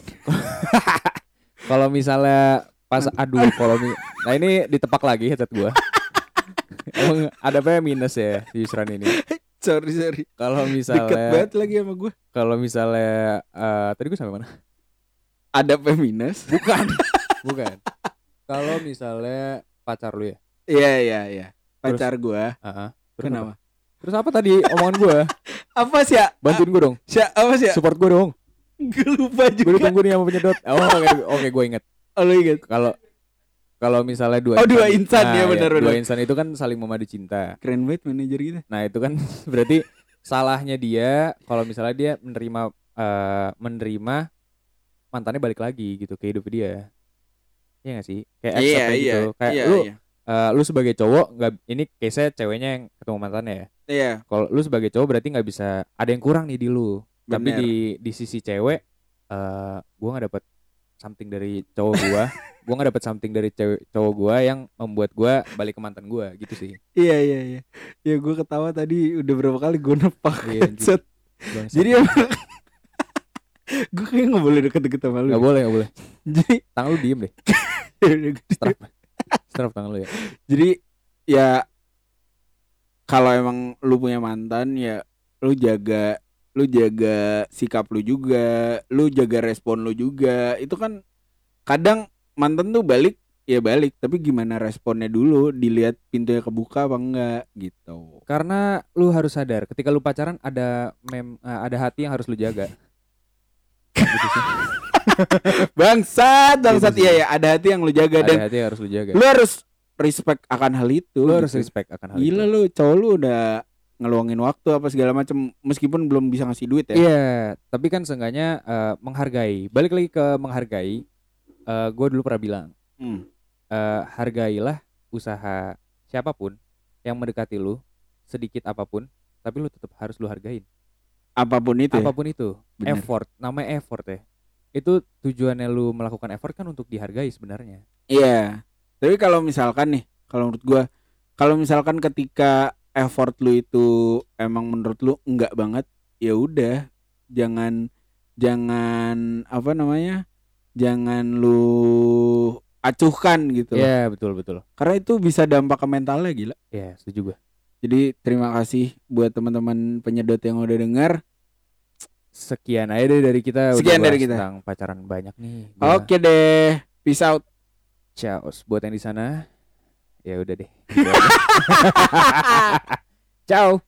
S2: kalau misalnya pas aduh kalau mi- nah ini ditepak lagi headset gua. Emang ada apa ya minus ya di Yusran ini.
S3: Sorry sorry.
S2: Kalau
S3: Deket
S2: misalnya
S3: banget lagi sama gue.
S2: kalau misalnya eh tadi gue sampai mana?
S3: Ada P minus.
S2: Bukan. Bukan. Kalau misalnya pacar lu ya.
S3: Iya iya iya. Pacar gua.
S2: Heeh. Terus
S3: Kenapa?
S2: apa? Terus apa tadi omongan gua?
S3: Apa sih ya?
S2: Bantuin gua dong.
S3: Sya, apa sih ya?
S2: Support gua dong.
S3: Gue lupa
S2: Gue
S3: juga.
S2: ditunggu nih sama penyedot. Oh, oke, oke gue inget.
S3: Oh, lu inget?
S2: Kalau kalau misalnya dua
S3: Oh, dua insan, ya,
S2: iya,
S3: benar,
S2: Dua
S3: benar.
S2: insan itu kan saling memadu cinta.
S3: Keren banget manajer kita.
S2: Nah, itu kan berarti salahnya dia kalau misalnya dia menerima eh, menerima mantannya balik lagi gitu ke hidup dia. Iya gak sih? Kayak accept
S3: Iya iya.
S2: gitu. Kayak
S3: iya,
S2: lu
S3: iya.
S2: eh, lu sebagai cowok nggak ini case ceweknya yang ketemu mantannya ya.
S3: Iya.
S2: Kalau lu sebagai cowok berarti nggak bisa ada yang kurang nih di lu. Tapi
S3: Bener.
S2: di di sisi cewek eh gua nggak dapet something dari cowok gua. gua nggak dapet something dari cewek cowok gua yang membuat gua balik ke mantan gua gitu sih.
S3: Iya iya iya. Ya gue ketawa tadi udah berapa kali gue nepak
S2: Iya,
S3: headset. Jadi emang gue kayaknya nggak boleh deket-deket sama lu.
S2: nggak boleh nggak boleh.
S3: Jadi
S2: Tangan lu diem deh. Strap. Strap tangan lu ya.
S3: jadi ya kalau emang lu punya mantan ya lu jaga lu jaga sikap lu juga, lu jaga respon lu juga. Itu kan kadang mantan tuh balik ya balik, tapi gimana responnya dulu, dilihat pintunya kebuka apa enggak gitu.
S2: Karena lu harus sadar ketika lu pacaran ada mem eh, ada hati yang harus lu jaga. gitu sih.
S3: Bangsat, bangsat iya ya, ada hati yang lu jaga dan
S2: Ada hati yang harus lu jaga.
S3: lu harus respect akan hal itu.
S2: Lu harus
S3: gitu.
S2: respect akan hal
S3: Gila
S2: itu.
S3: lu, cowok lu udah ngeluangin waktu apa segala macam meskipun belum bisa ngasih duit ya.
S2: Iya, tapi kan seenggaknya eh, menghargai. Balik lagi ke menghargai. eh gue dulu pernah bilang,
S3: Hmm.
S2: eh, hargailah usaha siapa pun yang mendekati lu sedikit apa pun, tapi lu tetap harus lu hargain.
S3: Apa pun itu. ya.
S2: Apa pun itu,
S3: Bener.
S2: effort, namanya effort ya. Itu tujuannya lu melakukan effort kan untuk dihargai sebenarnya.
S3: Iya. Tapi kalau misalkan nih, kalau menurut gua, kalau misalkan ketika effort lu itu emang menurut lu enggak banget, ya udah, jangan jangan apa namanya? Jangan lu acuhkan gitu. loh.
S2: Iya, betul betul.
S3: Karena itu bisa dampak ke mentalnya gila.
S2: Iya, setuju gue.
S3: Jadi terima kasih buat teman-teman penyedot yang udah dengar.
S2: Sekian aja deh dari kita. udah
S3: Sekian dari
S2: bahas
S3: kita.
S2: Tentang pacaran banyak nih.
S3: Oke deh. Peace out.
S2: Ciao buat yang di sana. Ya udah deh. Ciao